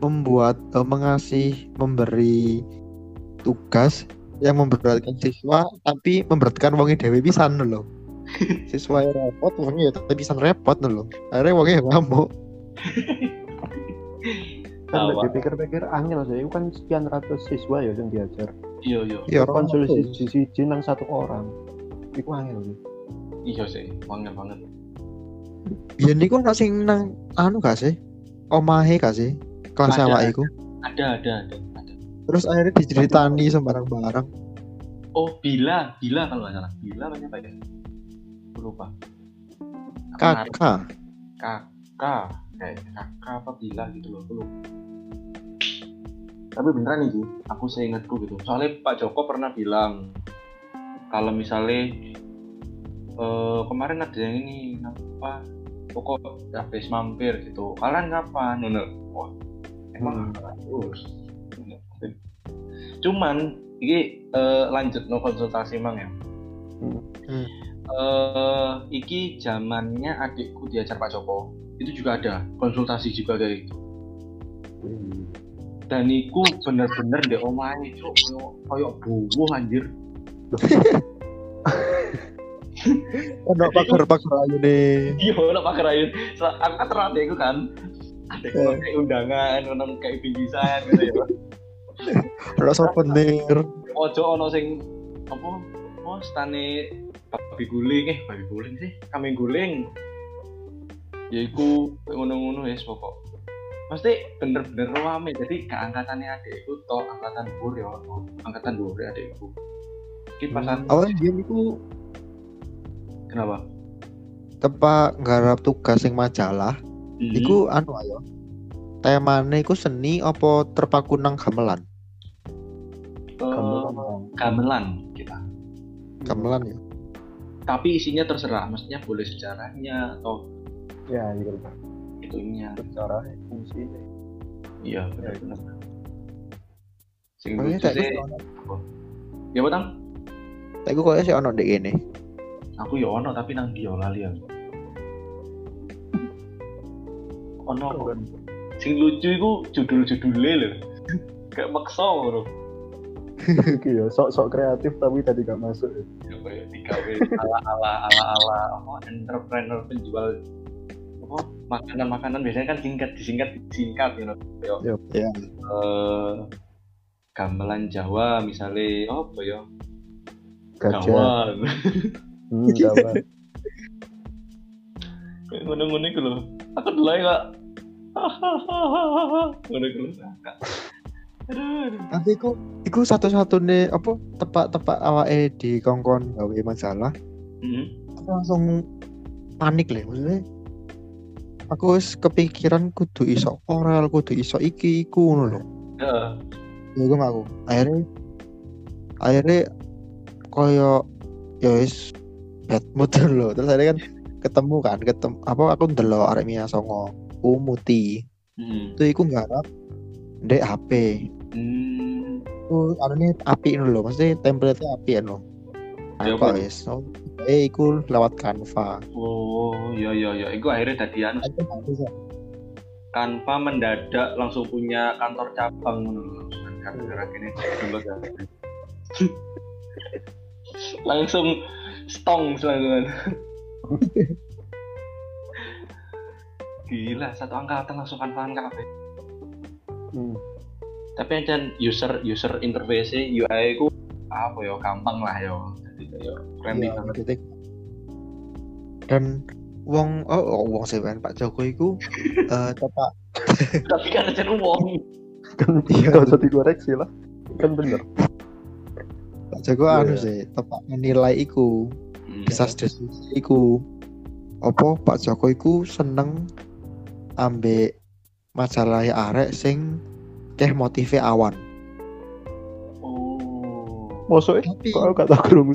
membuat eh, mengasih memberi tugas yang memberatkan siswa tapi memberatkan wonge dewe pisan lho. *laughs* siswa yang repot wonge ya tapi pisan repot lho. Akhirnya wonge ya ngamuk. *laughs* kan lek dipikir-pikir angel sih kan sekian ratus siswa ya yang diajar iya iya Ya konsul orang siji siji nang satu orang itu angel sih iya sih wangel banget Ya niku ono sing nang anu gak sih? Omahe gak sih? Kelas awak iku. ada ada ada Terus akhirnya diceritani sembarang-barang. oh bila. Bila kalau nggak salah. Bila apa apa ya? Lupa. Kakak. kakak kayak kakak apa bila gitu loh. Aku lupa. Tapi beneran nih aku seingatku gitu. Soalnya Pak Joko pernah bilang kalau misalnya eh, kemarin ada yang ini apa pokok habis mampir gitu. Kalian kapan Nono wah emang terus cuman ini eh, lanjut no konsultasi mang ya Hmm. Hmm. eh iki zamannya adikku diajar Pak Joko itu juga ada konsultasi juga kayak gitu dan iku bener-bener deh omahe cuk koyo koyo buwo anjir Ono pakar-pakar ayu nih. iya ono Pak Kerayun aku kan terang adikku kan Eh. kayak undangan ono kayak bingkisan gitu ya Ono souvenir. ojo ono sing apa oh stane babi guling eh babi guling sih kambing guling ya iku kayak ngono-ngono ya pokok pasti bener-bener rame jadi ke angkatannya adikku toh angkatan dhuwur ya ono. angkatan dhuwur ya adikku iki pasan Awalnya dia niku kenapa tepak nggarap tugas sing majalah. Hmm. Iku anu ayo. Temane iku seni apa terpaku nang gamelan? Eh, gamelan gamelan kita Gamelan ya. tapi isinya terserah maksudnya boleh sejarahnya atau ya gitu itunya. Secara fungsi. Iya benar-benar sing lucu tak sih ya betang Tapi kok sih ono dek ini. aku ya ono tapi nang dia lali aku ono sing lucu iku judul-judulnya lho. Kayak maksa bro Iki ya sok-sok kreatif tapi tadi gak masuk ya. ya kayak digawe ala ala ala ala. Apa entrepreneur penjual apa makanan-makanan. Biasanya kan singkat disingkat disingkat gitu ya Ya. Ya. eh gamelan Jawa misalnya oh apa ya? Gajah. kawan Hmm, *laughs* kayak ngono-ngono iku lho. Aku dulu ya kak ngono iku lho. Aduh. Tapi iku iku satu-satunya apa tepak-tepak awake di kongkon gawe masalah. Mhm. Aku langsung panik lah maksudnya. Aku wis kepikiran kudu iso oral, kudu iso iki iku ngono lho. Ya, Ya gue aku. Akhirnya akhirnya koyo ya wis bad mood *laughs* lho. Terus akhirnya kan ketemu kan, ketemu apa aku ndelok arek Mia Songo, Umuti. mhm. Itu iku nggarap ndek HP. Hmm, Iku anune api ngono lho, maksudnya template api anu. Ya, Apa wis? Oh, Eh, iku lewat Canva. oh iya iya iya itu akhirnya tadi anu. Canva mendadak langsung punya kantor cabang ngono lho. *laughs* langsung kan stong selangkungan *laughs* gila satu angkatan langsung kanvaan kabeh Hmm. Tapi aja user user interface UI ku apa ya gampang lah ya jadi kayak friendly Iya, banget titik. Dan wong oh, oh wong sih kan Pak Joko iku *laughs* eh tepak tapi kan aja uang Kan *laughs* Iya. gak usah dikoreksi lah. Kan bener. Pak Joko Iya. anu sih tepak nilai iku Hmm. deskripsi iku apa Pak Joko iku seneng ambek masalah arek sing keh motive awan. oh. Mosok Tapi kok gak tau krungu.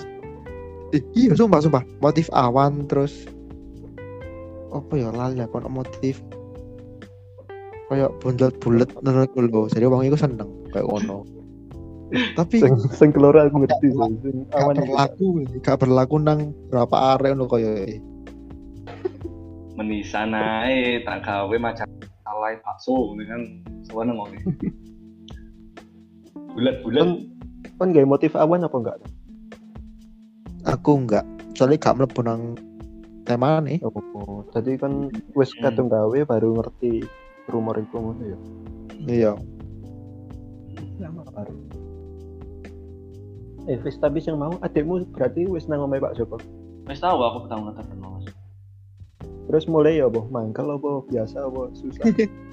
Eh, iya sumpah sumpah. Motif awan terus apa ya lali aku ono motif. Kayak bulat-bulat menurut lho. Jadi wong iku seneng kayak ngono. Tapi Sing sing keloro aku ngerti sih. Sing awan berlaku gak berlaku nang berapa area ngono kaya menisan ae tak gawe macam salai bakso dengan sewana ngomong bulat-bulat kan *laughs* kan gak motif awan apa enggak Aku enggak. Soalnya gak mlebu nang tema nih. oh tadi kan wis Hmm. kadung gawe baru ngerti rumor itu ngono ya Iya. lama baru eh wis tapi yang mau adikmu berarti wis nang omahe Pak Joko wis tahu aku pertama kenal. Terus mulai ya apa mangkal apa? Biasa apa? Susah. *laughs*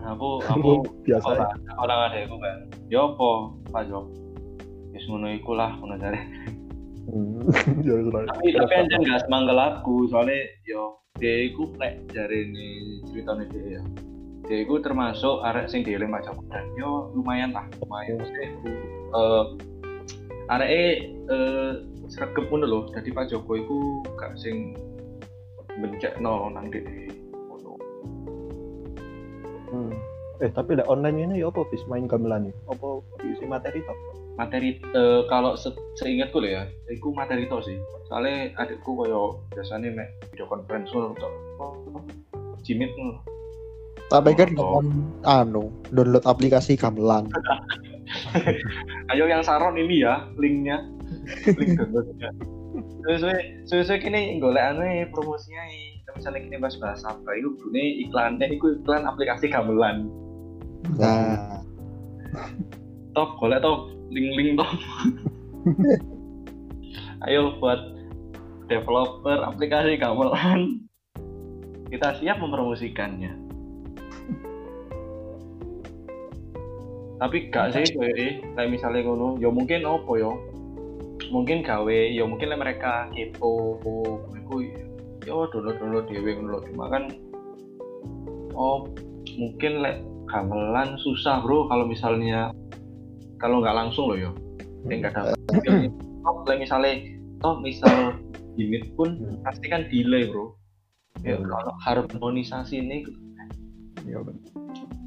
Aku *laughs* aku biasa ya. orang orang ada aku kan ya apa Pak Jok ngono iku lah ngono jare. Hmm. *laughs* Ya, sudah. tapi tapi anjir gak semanggal aku soalnya yo dia iku nek jare ini ceritanya dia ya. Dia iku termasuk arek sing dieling Pak Joko dan yo lumayan lah lumayan. Maksudnya iku eh arek eh sregep ngono lho. Dadi Pak Joko iku gak sing bencekno nang dhek ngono Hmm. Eh tapi lah online ini ya apa bis main gamelan ya? Apa diisi materi toh? materi eh, kalau se seingatku lho ya iku materi to sih soalnya adikku koyo biasanya mek video conference ngono to Jimit ngono Tapi kan Oh. dengan anu download aplikasi gamelan. *laughs* ayo yang saron ini ya linknya link downloadnya sesuai sesuai kini golek anu promosinya misalnya kini bahas bahas apa itu ini iklannya itu iklan aplikasi gamelan. Nah, top golek top link link top *laughs* ayo buat developer aplikasi gamelan. Kita siap mempromosikannya. Tapi gak sih kayak kayak misalnya ngono ya mungkin apa ya mungkin gawe ya mungkin lah mereka kepo iku ya download download dewe ngono cuma kan oh mungkin lek gamelan susah bro kalau misalnya kalau nggak langsung loh ya. Nggak ada oh lek misalnya toh misal unit pun pasti kan delay bro. Ya Hmm. kalau harmonisasi ini benar.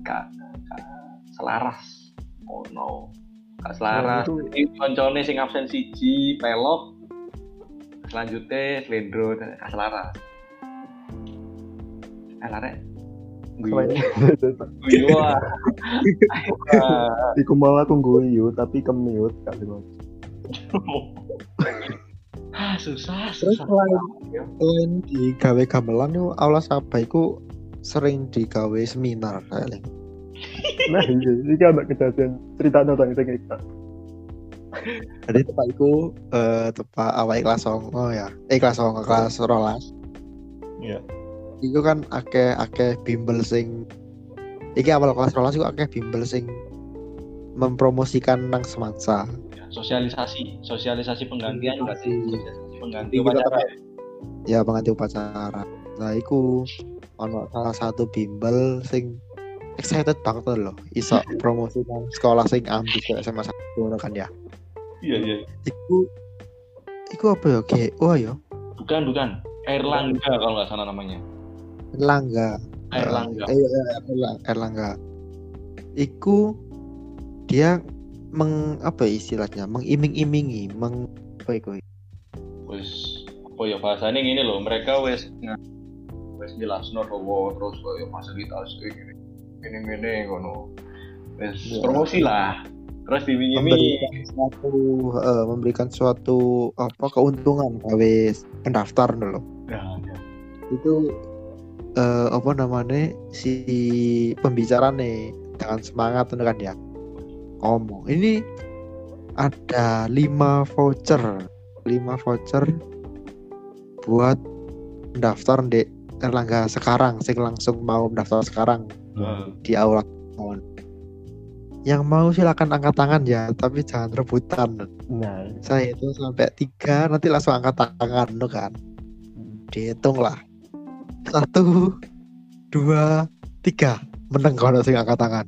gak, gak selaras. Oh no gak Nah, selaras itu- Jadi koncone sing absen siji pelok selanjutnya slendro gak selaras eh larek Selain *laughs* Iya. *laughs* Iku malah aku guyu tapi kemute kali Mas. ah susah Terus susah. selain selain di gawe gamelan itu aula apa iku sering digawe seminar kayak Nah iya, ini kan anak kejadian cerita tentang sing kita. Jadi tepak iku eh tepak awal kelas songo ya. Eh kelas songo kelas rolas. Iya. Iku kan akeh akeh bimbel sing iki awal kelas rolas iku akeh bimbel sing mempromosikan nang semansa. sosialisasi sosialisasi penggantian berarti sosialisasi pengganti Iya, upacara. Ya pengganti upacara. Nah iku ono salah satu bimbel sing excited banget loh iso *laughs* promosi nang sekolah sing ambis kayak SMA satu kan ya. iya iya Iku iku apa ya? GO ya? bukan bukan Erlangga kalau nggak salah namanya Erlangga. Erlangga Eh, iya, Erla- Erlangga. Iku dia meng apa ya istilahnya mengiming-imingi meng apa iku wes apa ya bahasanya gini loh mereka wes wes jelas no terus kayak fasilitas kayak gini gini kono Iya. promosi lah. Terus memberikan suatu eh, memberikan suatu apa keuntungan gawe pendaftar dulu. Nah, ya. itu eh, apa namanya si pembicara nih dengan semangat tuh kan ya? Ngomong. Ini ada lima voucher. Lima voucher buat daftar di Erlangga sekarang sing langsung mau daftar sekarang Nah, di aula yang mau silakan angkat tangan ya tapi jangan rebutan. Nah, saya itu sampai tiga nanti langsung angkat tangan no kan? Dihitung lah. Satu dua tiga. Menang kalau sing angkat tangan.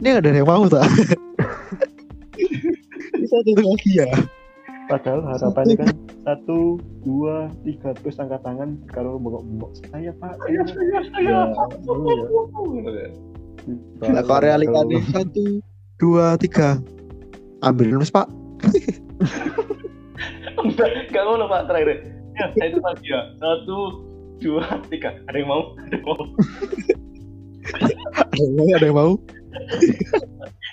Ini ada yang mau tak? *laughs* Bisa lagi ya padahal harapannya kan satu, dua, tiga terus angkat tangan kalau bengok-bengok. Saya pak. Saya saya saya. Ya, saya nah kalau realitanya satu dua tiga. Ambil nulis pak. Enggak enggak ngono pak terakhir. Ya saya itu lagi ya. Satu dua tiga. Ada yang mau? Ada yang mau? Ada yang mau ada yang mau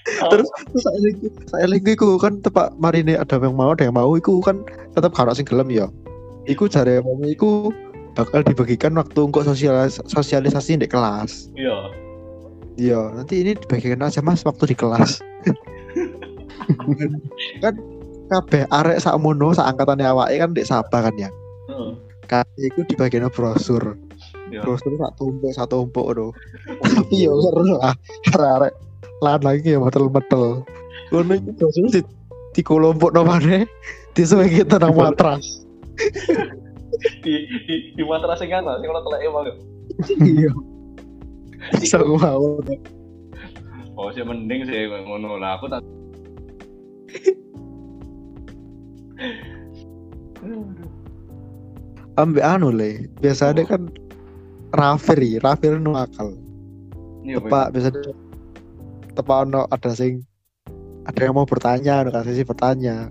*laughs* terus saya lagi saya lagi iku kan tepak marine ada yang mau ada yang mau iku kan tetap kalau sing gelem ya. Iku jare mau iku bakal dibagikan waktu untuk sosialis sosialisasi di kelas. Iya. Iya nanti ini dibagikan aja mas waktu di kelas. *laughs* Kan kabeh arek sak mono sak angkatannya awake kan di Sabah kan ya. Heeh. kan iku di bagian brosur. Iya. Brosur sak tumpuk sak tumpuk do tapi yo seru lah. Arek lan lagi ya metel-metel ngono iku brosur di di kelompok nomane disuwe kita nang matras. *laughs* Di di di matras sing ana sing ora teleke banget iya. *laughs* Bisa oh sih mending sih ngono. Lah aku tak *laughs* ambek anu le biasanya kan Rafir Rafir nu akal. Iya, tepak biasanya tepak ono ada sing ada yang mau bertanya ada kasih sih bertanya.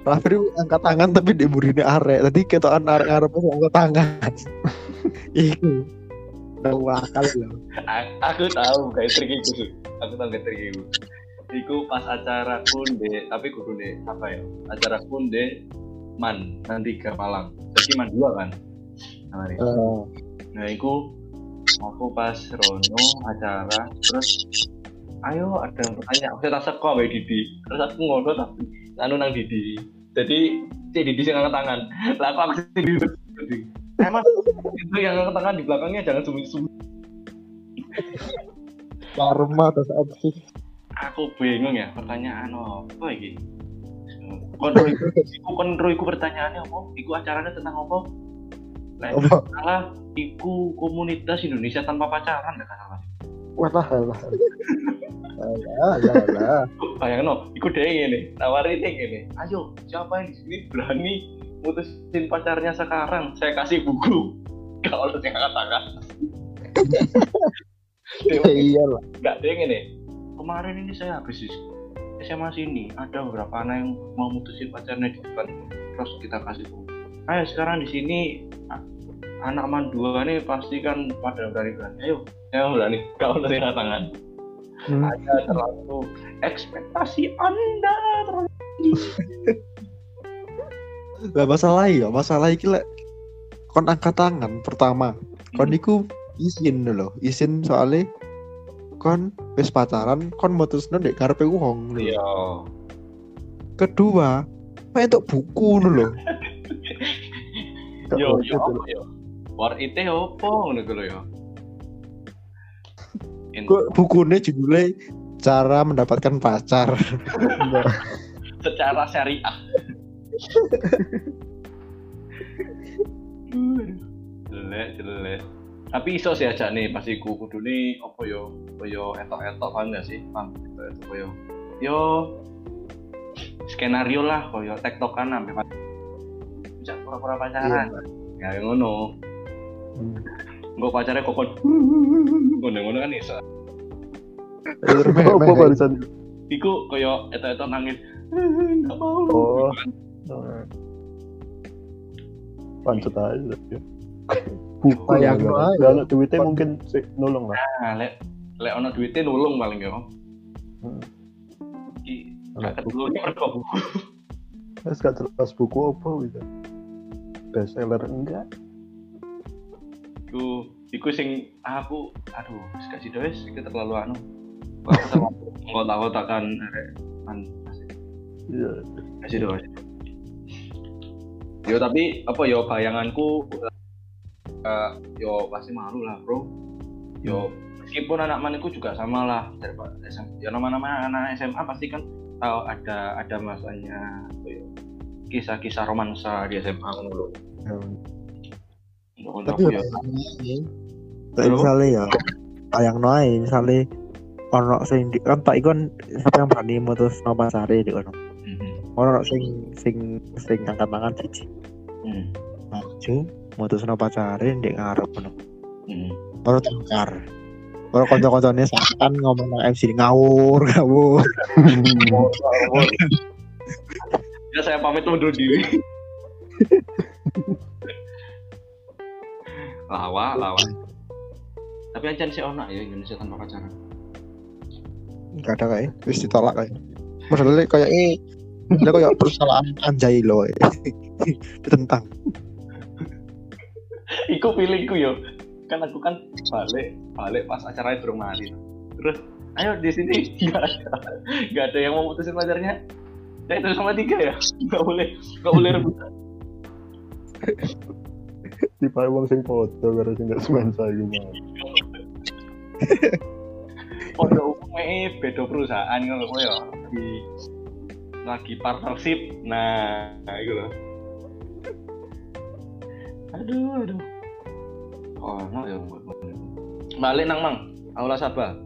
Itu angkat tangan tapi di burine arek. Tadi ketokan arek arek angkat tangan. *laughs* Iku. Tahu akal loh. A- aku tahu kayak trik itu aku tahu kayak trik itu Iku pas acara kunde tapi kudu deh apa ya? Acara kunde man nanti ke Malang. Jadi man dua kan? Nah. Eh, nah iku aku pas Rono acara terus ayo ada yang bertanya. Aku tak kok mbak Didi. Terus aku ngono tapi anu nang Didi. Jadi si Didi sing angkat tangan. Lah aku aku sendiri jadi emang? Itu yang angkat tangan di belakangnya jangan sembunyi-sembunyi. Karma terus apa sih. Aku bingung ya pertanyaan apa iki? Kontrol iku iku kontrol iku pertanyaannya apa? Iku acaranya tentang apa? Lah, Apa? salah iku komunitas Indonesia tanpa pacaran gak salah. Wah lah lah lah lah lah bayangin no iku deh ini tawarin deh ini ayo siapa yang di sini berani mutusin pacarnya sekarang? Saya kasih buku. Kalau yang angkat tangan iya lah nggak deh ini kemarin ini saya habis SMA sini ada beberapa anak yang mau mutusin pacarnya di depan. Terus kita kasih buku. Ayo sekarang di sini anak man dua nih pasti kan pada berani berani ayo saya berani. Kalau dari tangan Hmm. ada terlalu ekspektasi anda terlalu Gak *laughs* masalah ya, masalah iki lek kon angkat tangan pertama. Kon Hmm. iku izin lho, izin soalnya kon wis pacaran, kon mutusno ndek karepe wong lho. iya Kedua, entuk buku lho. Gak *laughs* yo yo yo war itu apa ngono lho yo Kok bukune judulnya cara mendapatkan pacar. *laughs* Secara syariah. Jelek jelek. Tapi iso sih aja nih pasti ku kudu nih apa yo apa yo etok etok paham gak sih paham etok etok yo. Yo skenario lah koyo tektokan sampai bisa pura-pura pacaran. Ya yang ngono. Hmm. Gue pacarnya kokon ngono-ngono kan iso *laughs* Apa barusan? iku koyo etok-etok nangis nggak mau Oh. Nah. Pancet aja ya. Buku Bayang ya, aja. Kalau duitnya mungkin sih nolong lah. nah lek lek ono duitnya nulung paling yo Hmm. Iki gak ketulungnya mergo buku Terus gak jelas buku apa gitu. Best seller enggak. Iku iku sing aku aduh gak sida wis iku terlalu anu. Aku sama ngotak-ngotakan arek kan Iya. gak sida wis. Yo tapi apa yo bayanganku eh, yo pasti malu lah bro. Yo meskipun anak maniku juga sama lah daripada SM, ya nama-nama anak SMA pasti kan tahu ada ada masanya kisah-kisah romansa di SMA lho. Tapi ya, kayak misalnya ya, ayang noai misalnya ono sing di kan tak ikon siapa yang berani mutus no pacare di. Mhm. Ono sing sing sing angkat tangan siji. Mhm. Maju mutus no pacare di ngarep kono. Mhm. Baru tengkar. Baru konco-koncone seakan ngomong MC ngawur ngawur. *laughs* Ya saya pamit undur diri. *laughs* lawa lawa tapi aja sih ono ya Indonesia tanpa pacaran Enggak ada kayak wis ditolak kayak. Maksudnya kayak ini dia kayak persoalan anjay loh. *laughs* Ditentang. Iku feelingku yo. Kan aku kan balik balik pas acaranya belum mari. Terus ayo di sini *laughs* nggak ada nggak ada yang mau putusin pacarnya. Ya itu sama tiga ya. Nggak boleh nggak boleh rebutan. *laughs* Tipe wong sing foto karo sing gak semansa iku mah. *laughs* Pondok umumnya beda perusahaan ngono kowe ya. Lagi lagi partnership. Nah, itu loh. Aduh, aduh. Oh, no ya. Balik nang Mang. Aula Sabah.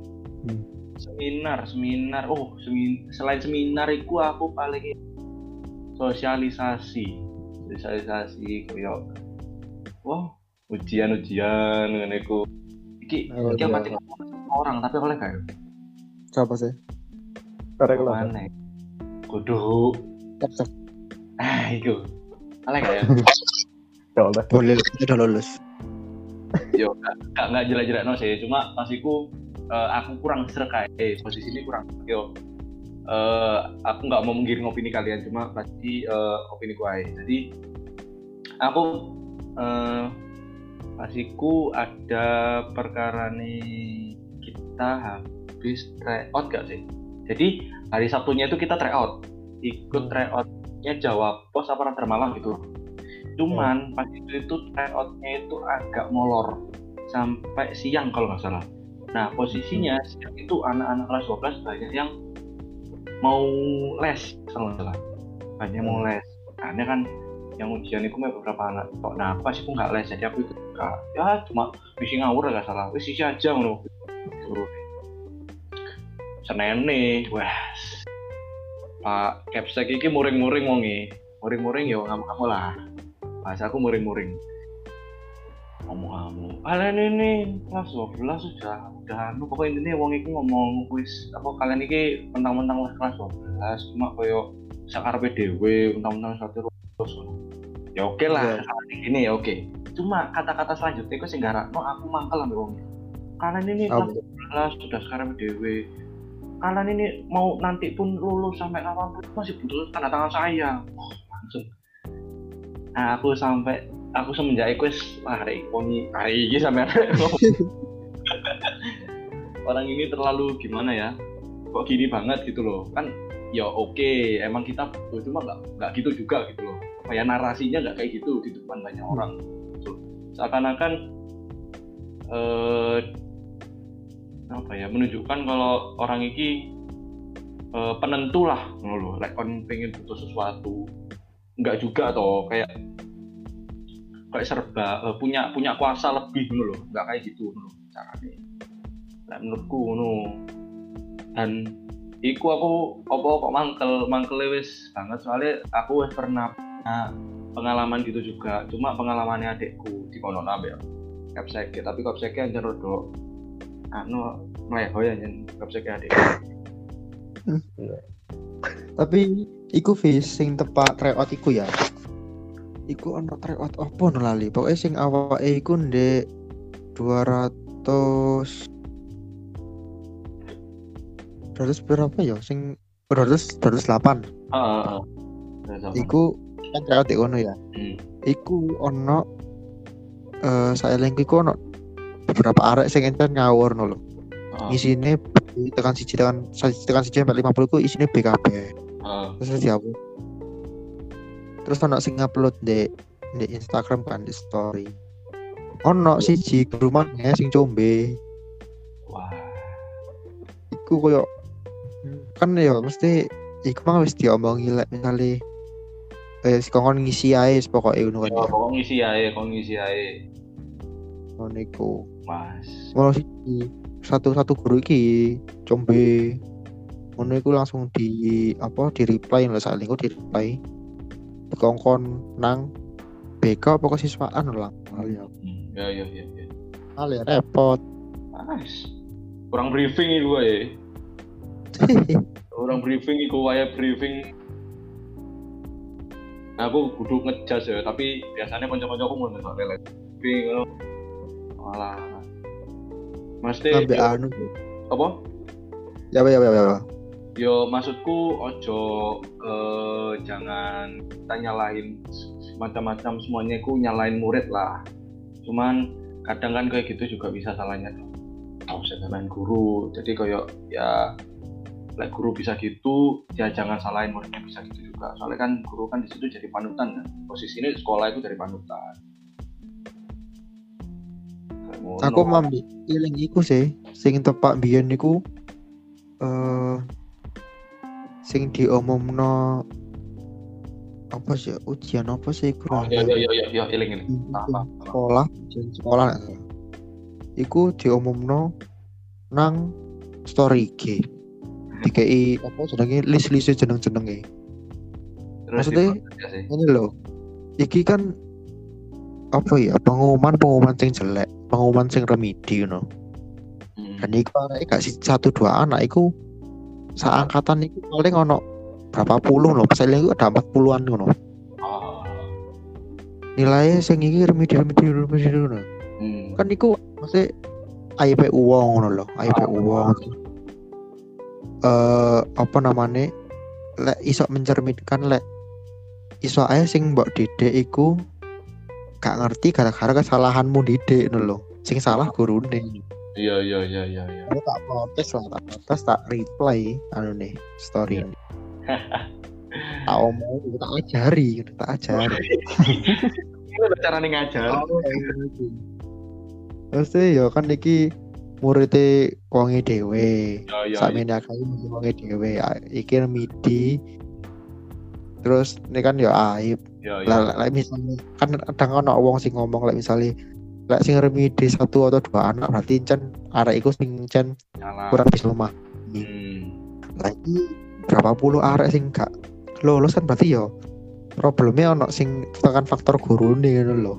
Hmm. Seminar, seminar. Oh, semin selain seminar itu aku paling sosialisasi. Sosialisasi koyo Wah, ujian-ujian ngene iku. Iki Oh, iki iya. apa ngomong sama orang tapi oleh kayak Siapa sih? Karek lah. mana? Kudu. Ah, itu. Oleh kayak Ya *laughs* oleh. Boleh udah lulus. yo gak gak, gak jelek-jelek no sih cuma pas iku eh, aku kurang serak eh posisi ini kurang yo eh aku nggak mau menggiring opini kalian cuma pasti eh, opini ku aja jadi aku pasiku ada perkara nih kita habis tryout gak sih? Jadi hari Sabtunya itu kita tryout. Ikut tryoutnya Jawa Pos apa Radar Malang gitu. Cuman pas itu itu tryoutnya itu agak molor. Sampai siang kalau nggak salah. Nah posisinya siang itu anak-anak kelas 12 banyak yang mau les kalau nggak salah. Banyak mau les. Karena kan yang ujian itu beberapa anak kok. Nah pas aku nggak les jadi aku ikut Kak. ya cuma bisa ngawur nggak salah. Wis isi aja ngono. Suruh. Senin nih wes. Pak Capsek iki muring-muring wongi muring-muring yo ngamuk-ngamuk lah. Bahasa aku muring-muring. Ngomong-ngomong kalian ini kelas 12 sudah udah anu. Pokoknya ini wong iku ngomong wis apa kalian ini mentang-mentang kelas 12 cuma koyo sakarpe dhewe mentang-mentang satu terus ya oke lah Iya. ini ya oke. Cuma kata-kata selanjutnya itu sing no aku mangkel ambil wong kalian ini Oh, 12 sudah sekarang dewe. Kalian ini mau nanti pun lulus sampai kapan pun masih butuh tanda tangan saya. Oh, langsung. Nah aku sampai aku semenjak itu hari ini hari ini sampai orang ini terlalu gimana ya kok gini banget gitu loh. Kan ya oke emang kita butuh cuma nggak nggak gitu juga gitu loh kayak narasinya nggak kayak gitu di depan banyak orang. Gitu. seakan-akan eh apa ya menunjukkan kalau orang ini eh, penentu lah loh like on pengen butuh sesuatu nggak juga toh kayak kayak serba eh, punya punya kuasa lebih loh nggak kayak gitu ngono caranya. Lah, menurutku ngono. Dan iku aku apa kok mangkel mangkel wis banget. Soalnya aku pernah punya pengalaman gitu juga cuma pengalamannya adekku di kono nabe ya kapseke tapi kapseke aja rodok anu meleho ya jen kapseke adek Tapi iku vis sing tepak tryout iku ya. Iku ono tryout apa no lali. Pokoknya sing awake iku ndek 200 200 berapa ya? Sing 200 208. ah Iku kan tryout di kono ya. Hmm. Iku ono eh saya link iku ono beberapa arek sing enten ngawur no lho. Ah, Isine tekan siji tekan tekan siji sampai 50 ku isine BKB. ah, terus aku terus ono sing upload di di Instagram kan di story ono siji rumahnya sing combe wah iku koyo kan ya mesti iku mah wis diomongi lek misale eh si kongkon ngisi ae pokoke ngono kan ya ya. Kok ngisi ae kok ngisi ae. Ngono iku mas. Ngono siji satu satu guru iki combe. Ngono iku langsung di apa di reply lho saat iku di reply. Dikongkon nang BK apa kesiswaan lho lah. Hmm, ya ya ya ya. Lali, repot. Mas kurang briefing itu ya orang *laughs* briefing iku waya briefing aku kudu ngejas ya tapi biasanya kanca-kanca aku mau nggak lele ngono. Malah. Mesti yo, anu. apa? Ya ya ya ya. yo maksudku ojo eh, jangan kita nyalahin macam-macam semuanya ku nyalain murid lah. Cuman kadang kan kayak gitu juga bisa salahnya. Nggak usah salahin guru. Jadi kayak ya like guru bisa gitu ya jangan salahin muridnya bisa gitu juga. Soalnya kan guru kan di situ jadi panutan kan. Posisi ini sekolah itu dari panutan. Ngono. Aku mambi iling iku sih sing tepak biyen niku eh sing diomongno apa sih ujian apa sih iku? Oh iya iya iya iya iling iling sekolah ujian sekolah. Iku diomongno nang story IG dikei apa jenenge list-list jeneng-jenenge Terus Maksudnya- sih? ini loh iki kan apa ya pengumuman pengumuman sing jelek pengumuman sing remedi you know. Hmm. dan iku gak sih satu dua anak iku seangkatan iku paling ono berapa puluh loh pasalnya iku ada empat puluhan ngono Oh. nilainya sing iki remedi remedi remedi ngono Hmm. kan iku maksudnya IP uang ngono loh IP uang eh apa namanya lek iso mencerminkan lek iso ae sing mbok didik iku gak ngerti gara-gara kesalahanmu didik ngono lho. Sing salah gurune. Iya iya iya iya iya. aku tak protes lah tak protes tak reply anu nih story ini. Tak omong tak ajari tak ajari. Ini cara nih ngajar. *laughs* terus ya kan iki muridnya wonge dhewe. Iya iya. sak meneh akeh wonge dhewe. A- iki midi terus ini kan ya aib. Iya iya. lah lah- lah misalnya kan kadang ono wong sing ngomong lek misalnya lek sing remedi satu atau dua anak berarti cen arek iku sing cen kurang bisa lemah Hmm. lagi berapa puluh arek sing gak lulus kan berarti yo problemnya ono sing tekan faktor guru nih ngono lho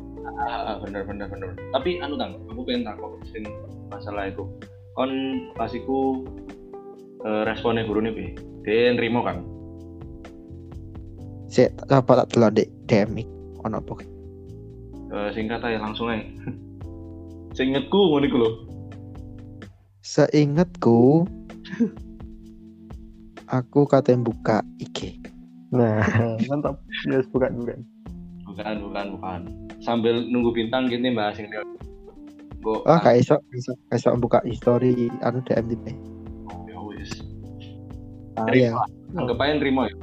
Ah, bener bener bener. Tapi anu tang, aku pengen takut sing masalah itu. Kon pas iku eh, responnya guru nih bi. Dia nerimo kan. sik apa tak delok dek DM ono apa Eh, singkat aja langsung aja. Seingetku ngono iku lho. seingatku aku katanya buka IG Nah, *laughs* mantap. Yes, bukan bukan. Bukan bukan bukan. Sambil nunggu bintang gini bahas yang dia. Go. oh gak iso iso iso buka history anu DM di Ya wis. ah, iya. Anggap aja nerimo ya.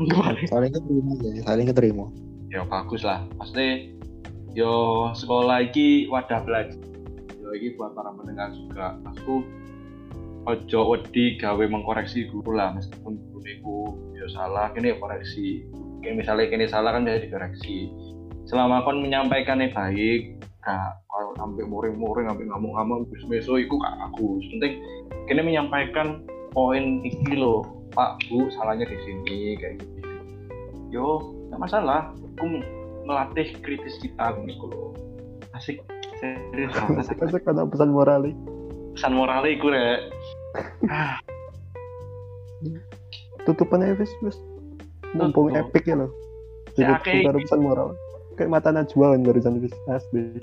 *laughs* Saling keterima ya saling keterima. Ya bagus lah. Pasti yo sekolah iki wadah belajar. Yo iki buat para pendengar juga. Aku ojo wedi gawe mengkoreksi guru lah. Meskipun guru niku yo salah kini ya koreksi. Kayak misalnya kini salah kan bisa dikoreksi selama kon menyampaikannya baik kak kalau sampai muring-muring sampai ngamuk-ngamuk bis meso iku kak aku penting kini menyampaikan poin iki lo pak bu salahnya di sini kayak gitu yo nggak masalah aku melatih kritis kita gitu loh asik serius asik. Asik ada pesan moral pesan moralnya iku rek ah Tutupannya wis wis. Mumpung Tutup. epic ya loh. Si Jadi baru iki. pesan moral. Kayak mata najwa kan barusan wis asli.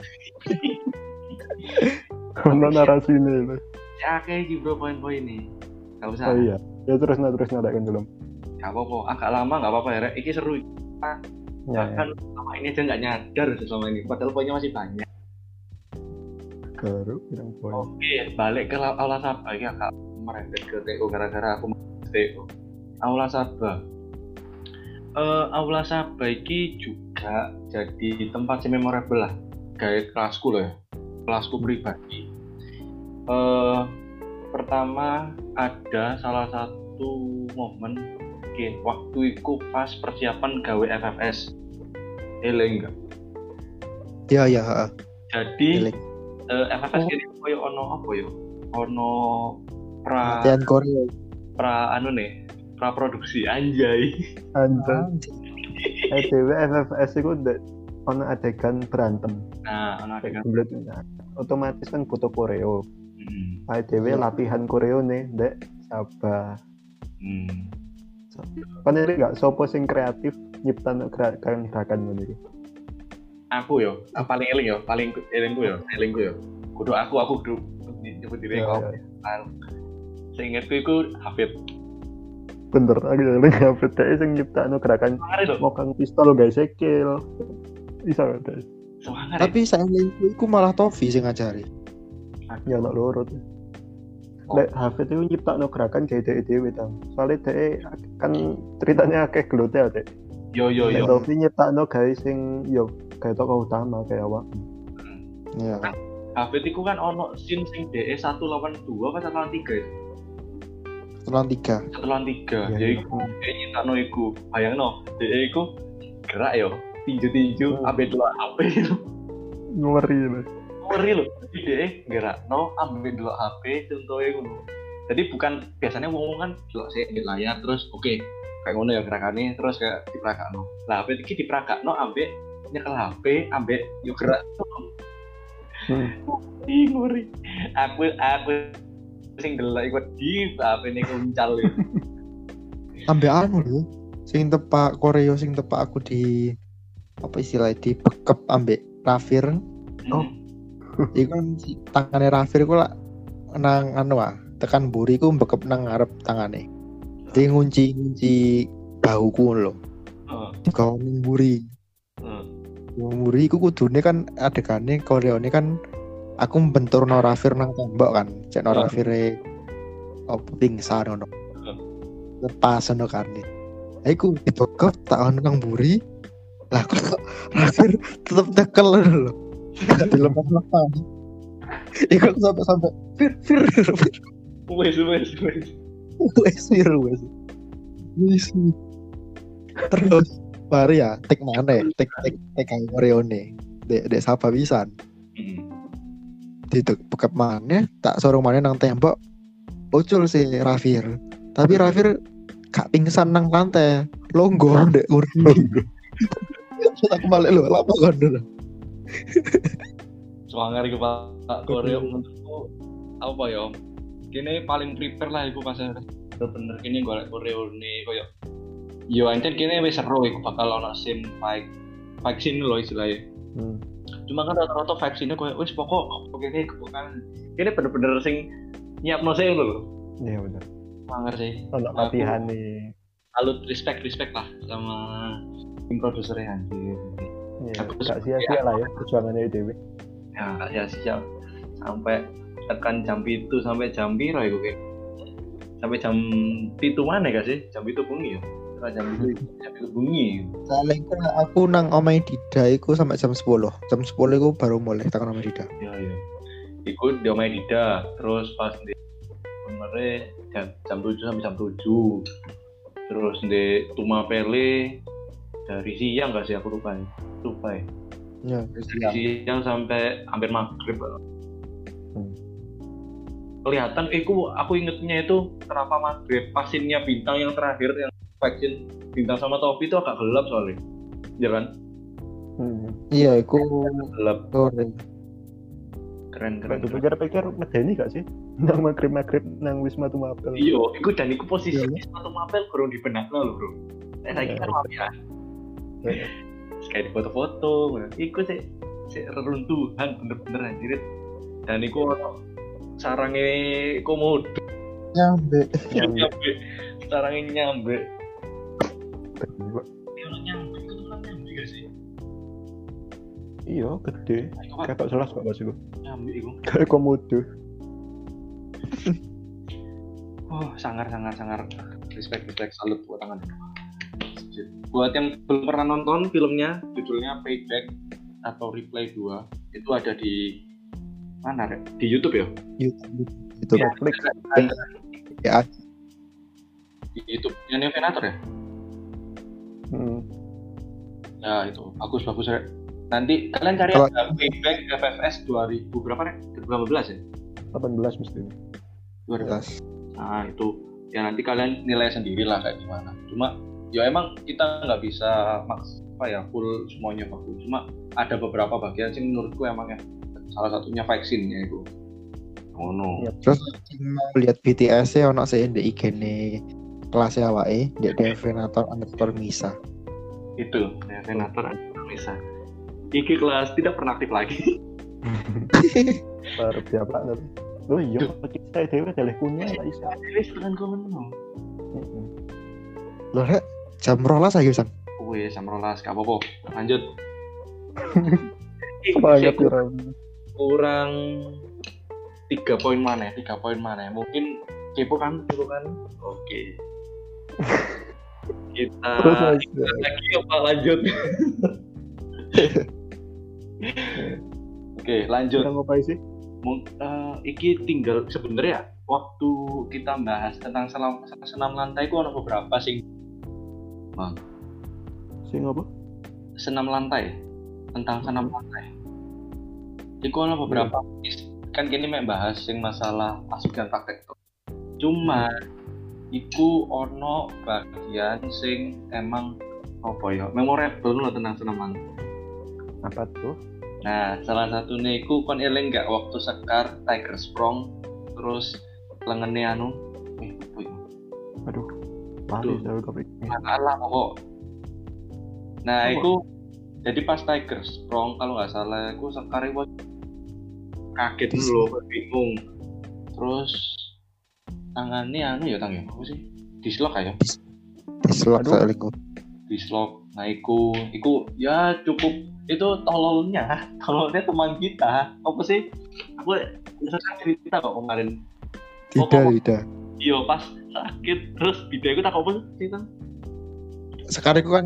Ono narasi ini ya kayak iki bro poin-poin nih gak usah Oh iya. Ya terus nah terus nada kan belum. gak apa-apa agak lama gak apa-apa ya iki seru Ya, ya. bahkan selama ini aja nggak nyadar selama ini padahal poinnya masih banyak baru bilang poin. oke balik ke la- aula sabah ini agak merembet ke TO gara-gara aku TO aula sabah Eh, aula sabah ini juga jadi tempat yang memorable lah. Kayak kelasku loh ya. Kelasku pribadi. Eh pertama ada salah satu momen oke waktu itu pas persiapan gawe FFS Eleng enggak iya iya heeh. jadi Eleng. eh, FFS ini koyo ono apa yo? Ono pra latihan Korea. pra anu nih pra produksi anjay. Anjay. EDW FFS itu ono adegan berantem. nah ono adegan nah, otomatis kan butuh koreo. hmm. ADW Iya. latihan koreo nih, dek Sabah. Hmm. Kan ini nggak sopo sing kreatif nyiptan gerakan gerakan ngono iki. aku yo ah, paling eling yo paling elingku yo elingku yo kudu aku aku kudu nyebut diri Ya, kok ya. seingatku iku Hafid bener aku eling Hafid dhek sing nyiptakno gerakan itu mokang pistol guys sekil bisa semangat Tapi saya iku malah Tofi sing ngajari. ya tuh Oh. Lek Hafid itu nyiptakno gerakan kayak dhek dhewe ta. Soalnya dhek kan ceritanya akeh gelote ya dhek. yo yo yo Tofi nyiptakno gawe sing yo kayak tokoh utama kayak awak. Ya. Hafid iku kan ono scene sing DE 182 apa 183 ya? Setelah tiga. Setelan tiga, ya iya. iku DE nyitakno iku. Bayangno, DE iku gerak yo, tinju-tinju, Hmm. ambil dua HP itu. Ngeri lho. Ngeri lho, jadi gerak no, ambil dua HP, contohnya ngono. Jadi bukan biasanya ngomong kan delok di layar terus oke kayak ngono ya gerakannya terus kayak diprakakno. Lah HP iki diprakakno ambek nyekel HP ambek yo gerak. Hmm. Ih ngeri. Aku aku sing delok iku di HP ini kuncal ya. *laughs* Ambek anu lho. Sing tepak koreo sing tepak aku di apa istilahnya di bekep ambek Rafir. Oh. Iku kan si tangannya Rafir ku lah nang anu ah, tekan buri ku bekep nang ngarep tangane. Dia ngunci ngunci bahuku lho. Heeh. Kau nang buri. heeh. Wong muri iku kudune kan adegane koreone kan aku bentur no Rafir nang tembok kan. Cek no Hmm. Rafire apa pingsan ngono. Hmm. Lepas ngono kan. Aku dibekep tak ono nang buri. Lah kok Rafir tetep tekel lho. Gak dilepas-lepas. Iku sampai sampai Fir Fir Fir. Wes wes wes. Wes Fir wes. Wes. Terus mari ya tek mana tek tek tek kayak koreone. Dek dek sapa pisan. Di bekap mana tak sorong mana nang tembok ucul si Rafir. Tapi Rafir gak pingsan nang lantai. Longgo dek urni tak balik lo lama kan dulu Swanger iku Pak. Koreo menurutku apa ya? Kini paling prepare lah iku pas bener kini golek Koreo nih koyo Yo ancen kini wis seru iku bakal ono scene fight fight scene lho istilahnya. Hmm. Cuma kan rata-rata fight scene koyo wis pokok kini kebukan kini bener-bener sing nyiapno sih lho. Iya bener. Swanger sih. Aku- latihan nih. Salut respect respect lah sama tim produsernya anjir. Iya, gak sia-sia lah ya perjuangannya dewe. ya nggak ya siap sampai tekan jam itu sampai jam piro iku kayak sampai jam itu mana gak sih jam itu bunyi ya Itu bunyi. Saling aku nang omai Dida iku sampai jam 10 jam 10 iku baru mulai tekan omai Dida ya ya ikut di Omai Dida terus pas di kemarin jam, jam 7 sampai jam 7 terus di Tuma Pele dari siang gak sih aku lupa ya? Lupa ya? Ya. Dari siang sampai hampir maghrib. Hmm. kelihatan eh, aku aku ingetnya itu kenapa maghrib pasinnya bintang yang terakhir yang vaksin bintang sama topi itu agak gelap soalnya ya kan Hmm. iya iku gelap keren Kalau keren, keren. dipikir-pikir medeni gak sih? Nang maghrib-maghrib nang Wisma Tumapel. iya itu dan itu posisi Iya. satu mapel kurang di benak lo bro eh lagi Iya, kan iya. mau ya Iya. kayak di foto-foto iku sih sih reruntuhan bener-bener anjir dan iku ono sarangnya komodo nyambe Nyambe. nyambe sarangnya nyambe sih Iya, gede. Kan Kakak jelas kok nyambe iku Kayak komodo. *laughs* Oh, sangar, sangar, sangar. Respect, respect, salut buat tangan. Buat yang belum pernah nonton filmnya, judulnya Payback atau Replay 2, itu ada di mana, Rek? Di YouTube ya? YouTube itu Iya. Netflix. ya Di YouTube. Yang ya? Ya, itu. Bagus, bagus, Rek. Nanti kalian cari aja Payback FFS 2000 berapa, Rek? 2015 ya? 18 mesti. 2015. Nah, itu. Ya nanti kalian nilai sendiri lah kayak gimana. Cuma ya emang kita nggak bisa maks apa ya full semuanya bagus. Cuma ada beberapa bagian sih menurutku emang ya salah satunya vaksinnya itu. Oh no. Iya. terus lihat BTS ya ono sih di IG nih kelas awake di Devenator underscore Misa Itu, ya senator bisa. Iki kelas tidak pernah aktif lagi. *laughs* Baru siapa nanti? Loh iya, pakai saya lah bisa. Wis tekan komen no. Heeh. Loh, Rek, jam rolas lagi pisan. Wis jam 12 gak apa-apa. Lanjut. *laughs* Ya Ram. kurang tiga poin mana ya? tiga poin mana ya? mungkin kepo kan kepo kan oke *laughs* kita Terus lagi apa lanjut. *laughs* Oke lanjut. Kita ngapain sih? Mung- eh, iki tinggal sebenarnya waktu kita bahas tentang senam senam lantai ku ada beberapa sing Sing apa? senam lantai. Tentang senam lantai. Iku ada beberapa kan kini mek bahas sing masalah asup dan praktek tuh cuma iku ono bagian sing emang apa ya memorable loh tentang senam lantai Apa tuh? nah salah satunya iku kon eling gak waktu sekar tiger sprong terus lengannya anu eh apa ya Aduh. Kepikiran. masalah kok nah itu jadi pas Tiger Sprong kalau nggak salah aku sekali itu kaget dulu bingung terus tangannya anu ya tangannya apa sih dislok ya Dislok Aduh. saya lingkup. dislok nah iku iku ya cukup itu tololnya *laughs* tololnya teman kita apa sih aku misalkan cerita kok kemarin Tidak, Oh, tidak. iya pas sakit terus bida itu tak apa sih Tang? Sekarang itu kan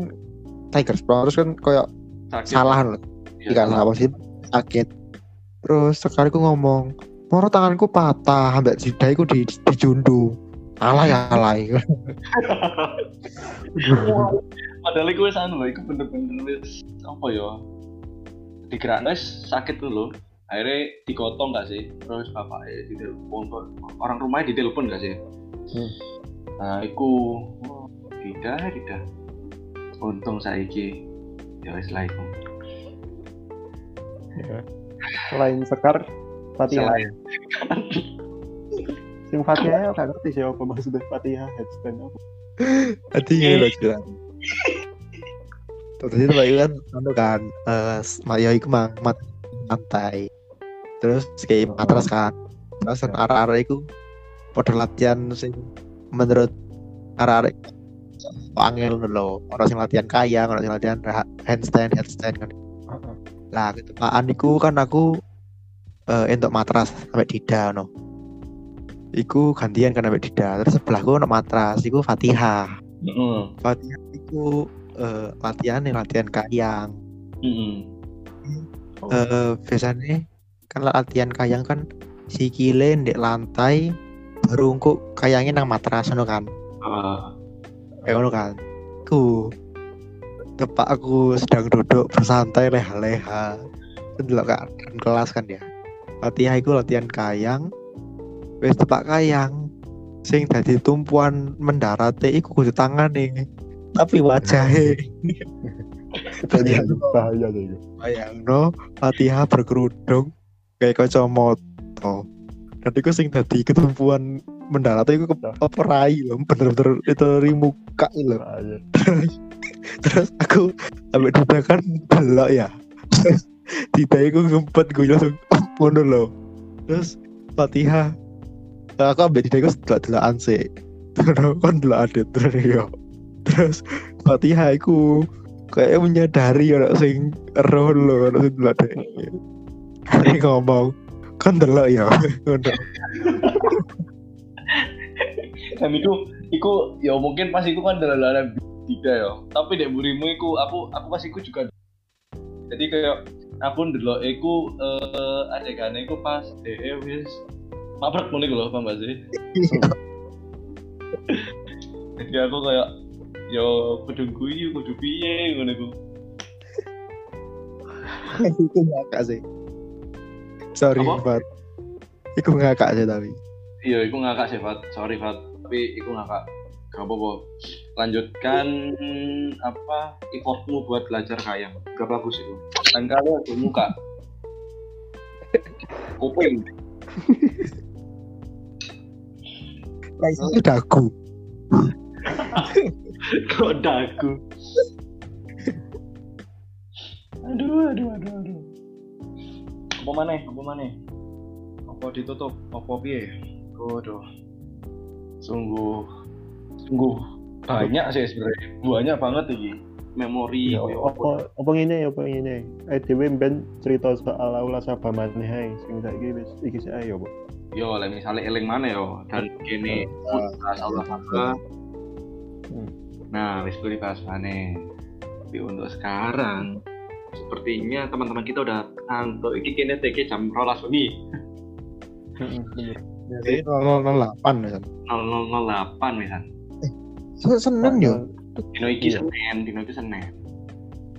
Tiger terus kan kayak sakit salah loh. Iya, salah. apa sih? Sakit. Terus sekarang aku ngomong, moro tanganku patah, ambek jidaiku di dijundu. Alah ya alah. *laughs* Padahal iku wis anu iku bener-bener wis apa ya? Wis sakit dulu. Akhirnya digotong gak sih? Terus bapak eh, ditelepon orang rumahnya ditelepon gak sih? Hmm. Nah, iku oh, tidak, tidak. Untung saiki ya wis lah iku. Ya. Selain Sekar, Fatihah. Selain *laughs* Sing Fatihah ya gak ngerti sih apa maksudnya Fatihah headstand apa. Ini loh jelas. Tadi itu lagi kan, anu kan, eh, ya iku mah mat lantai. Terus kayak matras kan. Terus kan arah-arah iku pada latihan sing menurut arah-arah angel lho. Orang sing latihan kayang, orang sing latihan handstand, headstand kan. Lah ketepaan iku kan aku entuk matras sampai dida no. Iku gantian kan sampai dida. Terus sebelahku ono matras, iku Fatihah. Heeh. latihan itu eh, latihan nih latihan kayang Heeh. eh biasanya kan latihan kayang kan sikile ndek lantai baru kok kayangnya nang matras ngono kan Ah, kayak ngono kan ku tepak aku sedang duduk bersantai leha-leha delok keadaan kelas kan ya latihan itu latihan kayang. Wis tepak kayang. Sing dadi tumpuan mendarate iku kudu tangane. Tapi wajahe. *laughs* Bahaya itu. bayangno Fatihah berkerudung kayak kacamata dan itu sing dadi ketumpuan mendarat itu ke apa rai loh bener-bener itu dari muka loh Bahaya. terus *laughs* aku sampai dadakan belok ya. terus *laughs* tidak aku ngempet gue langsung ngono loh terus Fatihah aku ambil tidak aku delok delokan sih? Terus kan delok adit? Terus terus Fatihah aku kayak menyadari orang sing roh lo orang sing deh hari ngomong kan delok ya? *laughs* Dan itu iku ya mungkin pas iku kan dalam tidak ya tapi dek burimu iku aku aku pas iku juga jadi kayak aku ndelok iku eh adegane iku pas DE wis mabrak iku lho paham gak sih jadi aku kayak yo kudu guyu kudu piye ngono iku. Itu ngakak sih. Sorry? Fat. Itu ngakak sih tapi. Iya iku ngakak sih Fat. Sorry Fat. Tapi iku ngakak. Gak apa-apa. Lanjutkan apa effortmu buat belajar kayang gak bagus itu lain kali aku muka. Kuping. Itu dagu. Kok dagu? Aduh aduh aduh aduh. Apa mana apa mana apa ditutup? Apa piye? Waduh. Sungguh sungguh banyak sih sebenarnya. Banyak banget iki memori Ya, apa apa ngene ya apa ngene. Eh dhewe ben cerita soal aula sapa maneh ae sing saiki wis iki sik ae ya, Pak. yo lah misalnya eling mana yo dan kene bahas Allah Akbar Hmm. nah wis kuwi bahas mana tapi untuk sekarang sepertinya teman-teman kita udah ngantuk iki kene TK jam rolas wengi Heeh, bener. Jadi 008 misal. 008 misal Se- Senin yo. Dino iki Iya. Senin dino iki Senin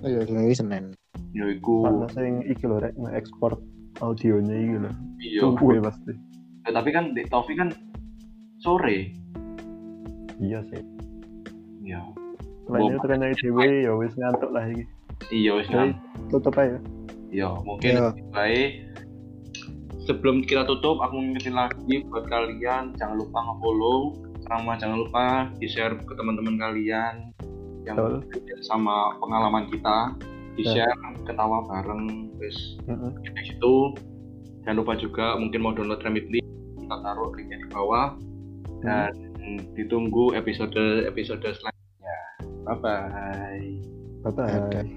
Oh iya, ini Senin. yo iku Karena sing iki lho rek ekspor audionya iki lho. iya Suwe pasti. Eh, tapi kan di Taufik kan sore Iya sih. iya Lainnya tekan ae dhewe ya wis ngantuk lah iki. iya wis ngantuk. tutup aja. Iya, mungkin lebih baik sebelum kita tutup aku ngingetin lagi buat kalian jangan lupa nge-follow sama jangan lupa di-share ke teman-teman kalian yang Betul. sama pengalaman kita di-share ketawa bareng terus Heeh. kayak gitu jangan lupa juga mungkin mau download Remitly kita taruh linknya di bawah dan ditunggu episode episode selanjutnya bye bye Bye bye. Dadah.